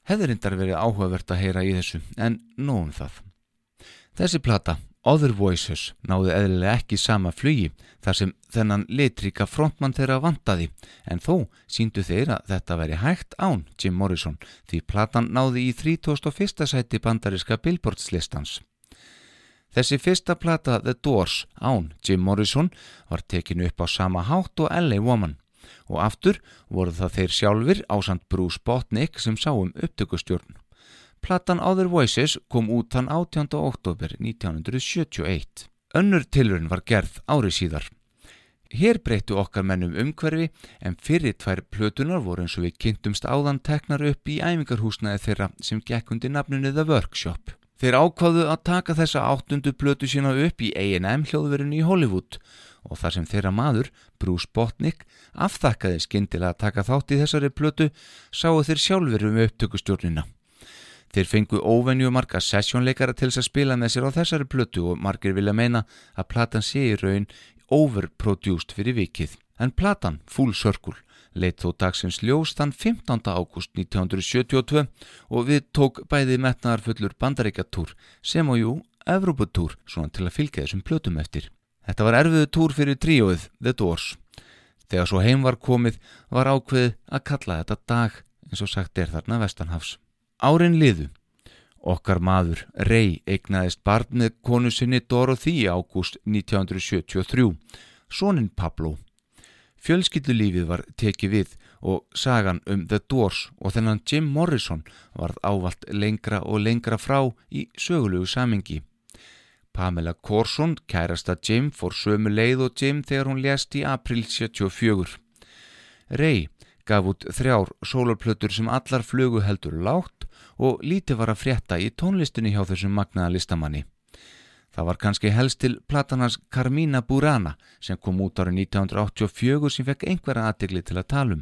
hefði reyndar verið áhugavert að heyra í þessu, en nóum það. Þessi plata, Other Voices, náði eðlilega ekki sama flugi þar sem þennan litrika frontmann þeirra vantaði, en þó síndu þeir að þetta veri hægt án Jim Morrison því platan náði í 31. sæti bandariska billboardslistans. Þessi fyrsta plata The Doors án Jim Morrison var tekinu upp á sama hátt og LA Woman og aftur voru það þeir sjálfur ásand Bruce Botnick sem sá um upptökustjórn. Platan Other Voices kom út þann 18. oktober 1971. Önnur tilurinn var gerð ári síðar. Hér breyttu okkar mennum umhverfi en fyrir tvær plötunar voru eins og við kynntumst áðan teknar upp í æfingarhúsnaði þeirra sem gekk undir nafninu The Workshop. Þeir ákváðu að taka þessa áttundu plötu sína upp í A&M hljóðverinu í Hollywood og þar sem þeirra maður, Bruce Botnick, afþakkaði skindilega að taka þátt í þessari plötu, sáu þeir sjálfur um upptökustjórnina. Þeir fengu óvenju marga sessjónleikara til þess að spila með sér á þessari plötu og margir vilja meina að platan sé í raun overproduced fyrir vikið. En platan, Full Circle, leitt þó dagsins ljós þann 15. ágúst 1972 og við tók bæði metnaðarfullur bandaríkjatúr sem á jú Evropatúr svona til að fylgja þessum plötum eftir. Þetta var erfiðu túr fyrir tríóið The Doors. Þegar svo heim var komið var ákveðið að kalla þetta dag eins og sagt er þarna Vestanhafs. Árin liðu. Okkar maður Rey eignaðist barn með konu sinni Dorothy ágúst 1973, sónin Pablo. Fjölskyldulífið var tekið við og sagan um The Doors og þennan Jim Morrison varð ávalt lengra og lengra frá í sögulegu samingi. Pamela Corson, kærasta Jim, fór sömu leið og Jim þegar hún lést í april 74. Ray gaf út þrjár sólarplötur sem allar flugu heldur lágt og lítið var að frétta í tónlistunni hjá þessum magnaða listamanni. Það var kannski helst til platanars Carmina Burana sem kom út árið 1984 sem fekk einhverja aðdegli til að tala um.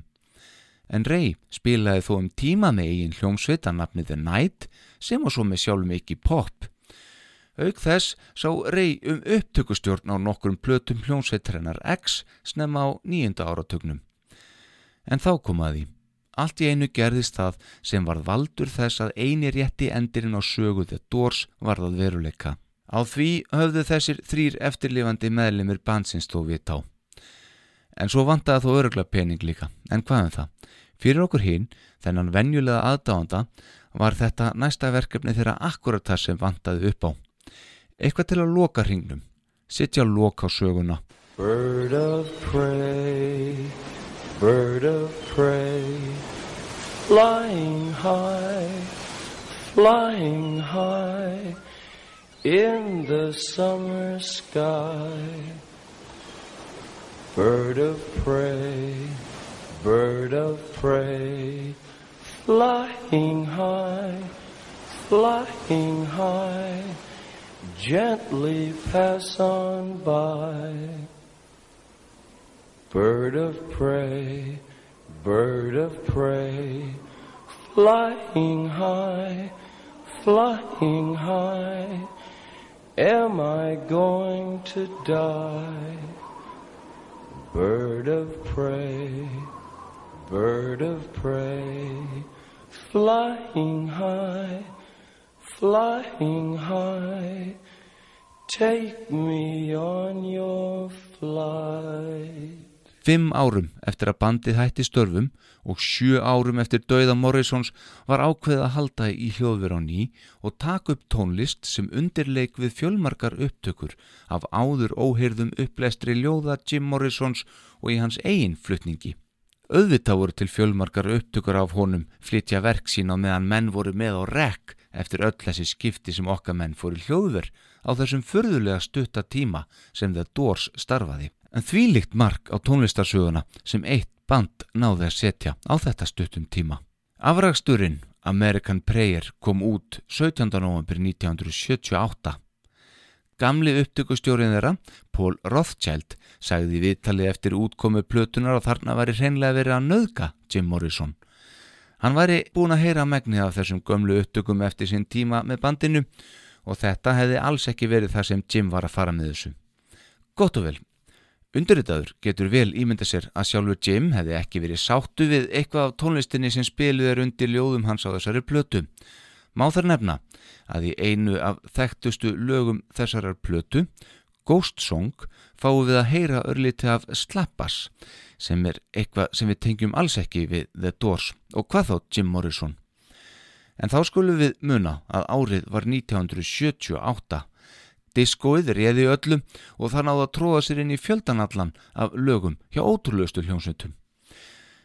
En Ray spilaði þó um tíma með eigin hljómsveit að nafnið The Night sem var svo með sjálfum ekki pop. Auk þess sá rey um upptökustjórn á nokkrum plötum hljónsveitrennar X snemma á nýjunda áratögnum. En þá komaði. Allt í einu gerðist það sem varð valdur þess að eini rétti endirinn á söguðið Dórs varðað veruleika. Á því höfðu þessir þrýr eftirlifandi meðlemið bansins þó við tá. En svo vantaði þó örugla pening líka. En hvað um það? Fyrir okkur hinn, þennan venjulega aðdáanda, var þetta næsta verkefni þeirra akkurat það sem vantaði upp á. Eitthvað til að loka hringnum. Sittja að loka á söguna. Bird of prey, bird of prey, flying high, flying high in the summer sky. Bird of prey, bird of prey, flying high, flying high gently pass on by. Bird of prey, bird of prey, flying high, flying high, am I going to die? Bird of prey, bird of prey, flying high, flying high. Take me on your flight. Fimm árum eftir að bandið hætti störfum og sjö árum eftir dauða Morrisons var ákveðið að halda í hljóðver á ný og taka upp tónlist sem undirleik við fjölmarkar upptökur af áður óheyrðum upplestri ljóða Jim Morrisons og í hans eigin flutningi. Auðvitað voru til fjölmarkar upptökur af honum flytja verk sín á meðan menn voru með á rekk eftir öll þessi skipti sem okkar menn fór í hljóðver á þessum furðulega stutta tíma sem The Doors starfaði en þvílikt mark á tónlistarsöguna sem eitt band náði að setja á þetta stuttum tíma. Afragsturinn American Prayer kom út 17. november 1978. Gamli upptökustjórin þeirra, Paul Rothschild, sagði viðtalið eftir útkomu plötunar og þarna væri hreinlega verið að nöðga Jim Morrison. Hann væri búin að heyra megnið af þessum gömlu upptökum eftir sinn tíma með bandinu og þetta hefði alls ekki verið það sem Jim var að fara með þessu. Gott og vel, Unduritaður getur vel ímynda sér að sjálfur Jim hefði ekki verið sáttu við eitthvað af tónlistinni sem spiluð er undir ljóðum hans á þessari plötu. Má þar nefna að í einu af þekktustu lögum þessarar plötu, Ghost Song, fáum við að heyra örliti af Slappas sem er eitthvað sem við tengjum alls ekki við The Doors og hvað þá Jim Morrison. En þá skulum við muna að árið var 1978 Diskóið réði öllum og það náða að tróða sér inn í fjöldanallan af lögum hjá ótrúleustu hljómsveitum.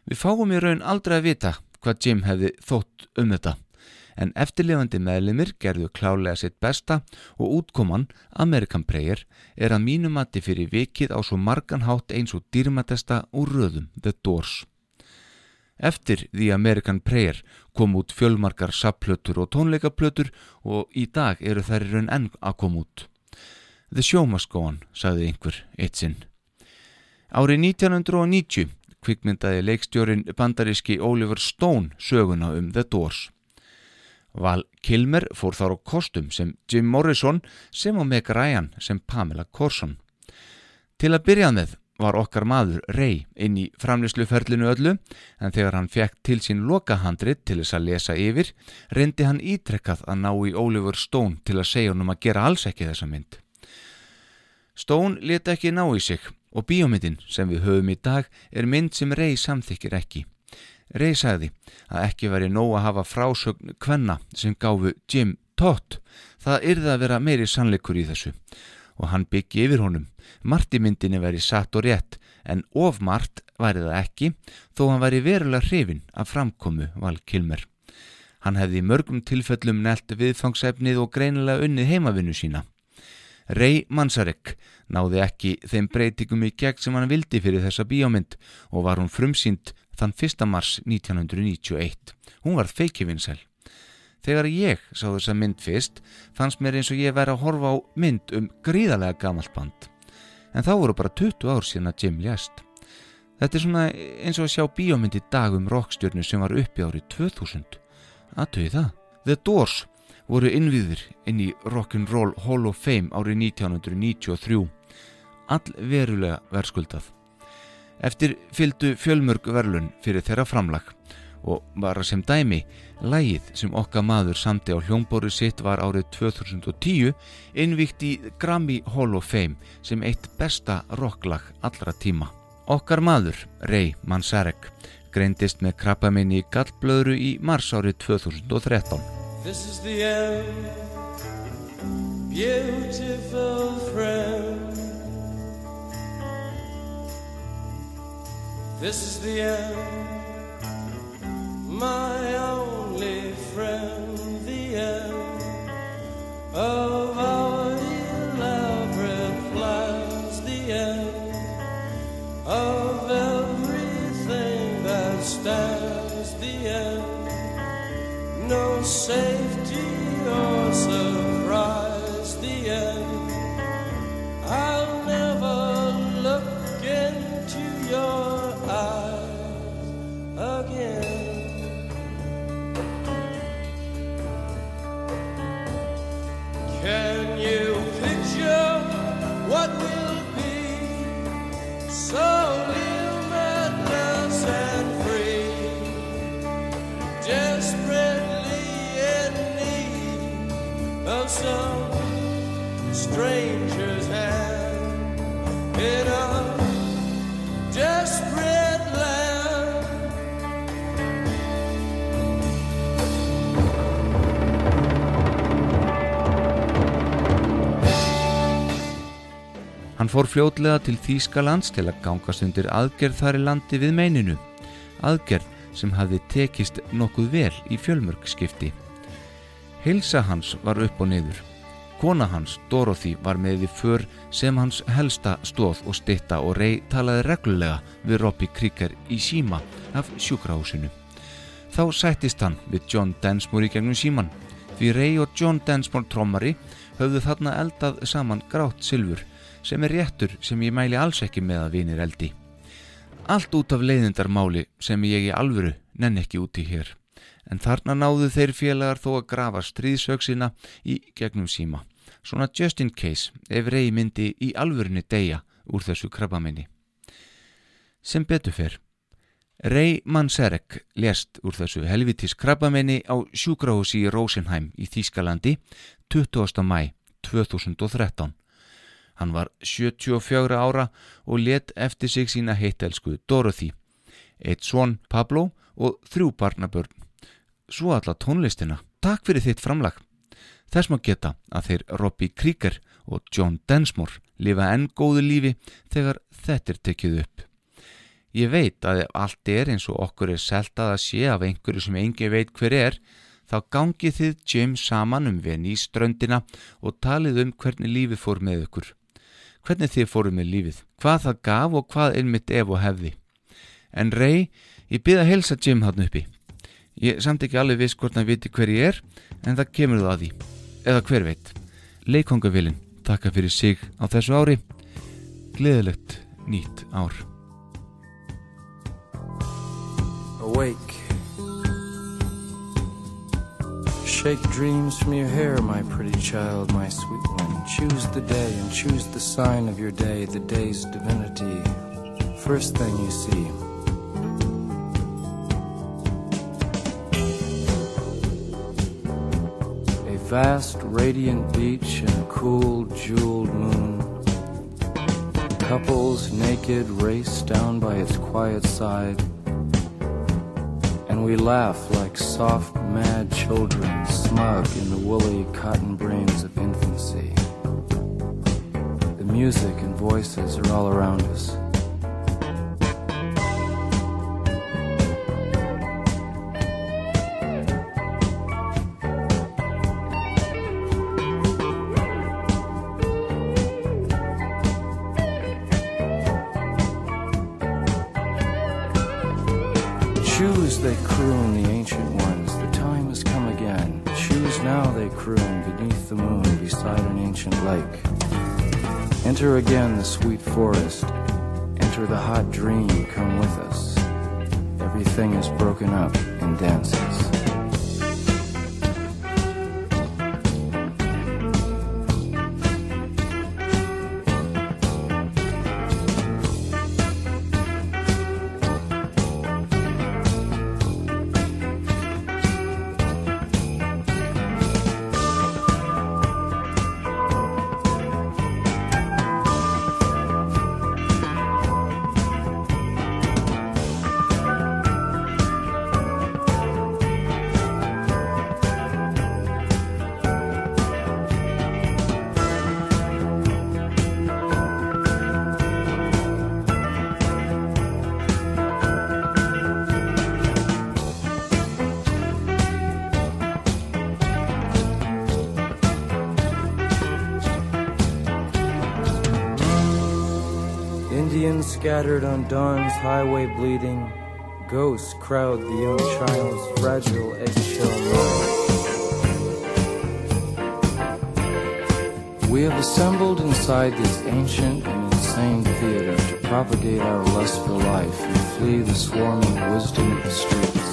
Við fáum í raun aldrei að vita hvað Jim hefði þótt um þetta, en eftirlifandi meðlimir gerðu klálega sitt besta og útkoman American Prayer er að mínumatti fyrir vikið á svo margan hátt eins og dýrmætesta úr röðum The Doors. Eftir The American Prayer kom út fjölmarkar sapplötur og tónleikaplötur og í dag eru þær í raun enn að koma út. The show must go on, sagði einhver eitt sinn. Árið 1990 kvikmyndaði leikstjórin bandaríski Oliver Stone söguna um The Doors. Val Kilmer fór þar á kostum sem Jim Morrison sem og Meg Ryan sem Pamela Corson. Til að byrjað með var okkar maður Ray inn í framlýsluferlinu öllu en þegar hann fekk til sín lokahandrit til þess að lesa yfir reyndi hann ítrekkað að ná í Oliver Stone til að segja hann um að gera alls ekki þessa mynd. Stone leta ekki ná í sig og bíómyndin sem við höfum í dag er mynd sem Ray samþykir ekki. Ray sagði að ekki veri nóg að hafa frásögn kvenna sem gáfu Jim Todd. Það yrði að vera meiri sannleikur í þessu og hann byggi yfir honum. Marti myndinni veri satt og rétt en of margt væri það ekki þó hann væri verulega hrifin af framkomu Val Kilmer. Hann hefði mörgum tilfellum nelt viðfangsefnið og greinilega unnið heimavinnu sína. Ray Manzarek náði ekki þeim breytingum í gegn sem hann vildi fyrir þessa bíómynd og var hún frumsýnd þann 1. mars 1991. Hún var feikivinsæl. Þegar ég sá þessa mynd fyrst fannst mér eins og ég væri að horfa á mynd um gríðarlega gamalt band. En þá voru bara 20 ár síðan að Jim lést. Þetta er svona eins og að sjá bíómynd í dag um rockstjörnu sem var uppi árið 2000. Aðtöði það. The Doors voru innviður inn í Rock'n'Roll Hall of Fame árið 1993 all verulega verðskuldað. Eftir fylgdu fjölmörg verlun fyrir þeirra framlag og var að sem dæmi lægið sem okka maður samti á hljómbóri sitt var árið 2010 innvíkt í Grammy Hall of Fame sem eitt besta rocklag allra tíma. Okkar maður, Ray Manzarek greindist með krabbaminni í gallblöðru í mars árið 2013 This is the end, beautiful friend. This is the end, my only friend, the end of our no safety or surprise. The end. I'll never look into your eyes again. Can you picture what will be? So some stranger's hand in a desperate land. Hann fór fljótlega til Þýskalands til að gangast undir aðgerð þar í landi við meininu. Aðgerð sem hafði tekist nokkuð vel í fjölmörgskipti. Hilsa hans var upp og niður. Kona hans, Dorothy, var með við för sem hans helsta stóð og stitta og rey talaði reglulega við Robbie Krieger í síma af sjúkrahúsinu. Þá sættist hann við John Densmore í gegnum síman. Því Ray og John Densmore trommari höfðu þarna eldað saman grátt silfur sem er réttur sem ég mæli alls ekki með að vinir eldi. Allt út af leiðindarmáli sem ég í alvöru nenn ekki úti hér. En þarna náðu þeir félagar þó að grafa stríðsöksina í gegnum síma. Svona just in case ef Ray myndi í alvörunni deyja úr þessu krabbaminni. Sem betur fyrr. Ray Manserek lést úr þessu helvitis krabbaminni á sjúkrahúsi í Rosenheim í Þýskalandi 20. mæ 2013. Hann var 74 ára og let eftir sig sína heittelsku Dorothy, eitt svon Pablo og þrjú barnabörn. Svo alla tónlistina. Takk fyrir þitt framlag. Þess maður geta að þeir Robbie Krieger og John Densmore lifa enn góðu lífi þegar þetta er tekið upp. Ég veit að ef allt er eins og okkur er seltað að sé af einhverju sem engi veit hver er, þá gangið þið Jim saman um venni í ströndina og talið um hvernig lífið fór með ykkur. Hvernig þið fóru með lífið, hvað það gaf og hvað einmitt ef og hefði. En Ray, ég byrða að helsa Jim hann uppi. Ég samt ekki alveg viss hvort hann viti hver ég er, en það kemur það að því. Eða hver veit. Leikongavillin, takka fyrir sig á þessu ári. Gleðilegt nýtt ár. Awake. Shake dreams from your hair, my pretty child, my sweet one. Choose the day and choose the sign of your day, the day's divinity. First thing you see. Vast, radiant beach and cool, jeweled moon. Couples naked race down by its quiet side and we laugh like soft, mad children, smug in the woolly cotton brains of infancy. The music and voices are all around us. Enter again the sweet forest. Enter the hot dream, come with us. Everything is broken up and dances. On dawn's highway bleeding. Ghosts crowd the young child's fragile eggshell mind. We have assembled inside this ancient and insane theater to propagate our lust for life and flee the swarming wisdom of the streets.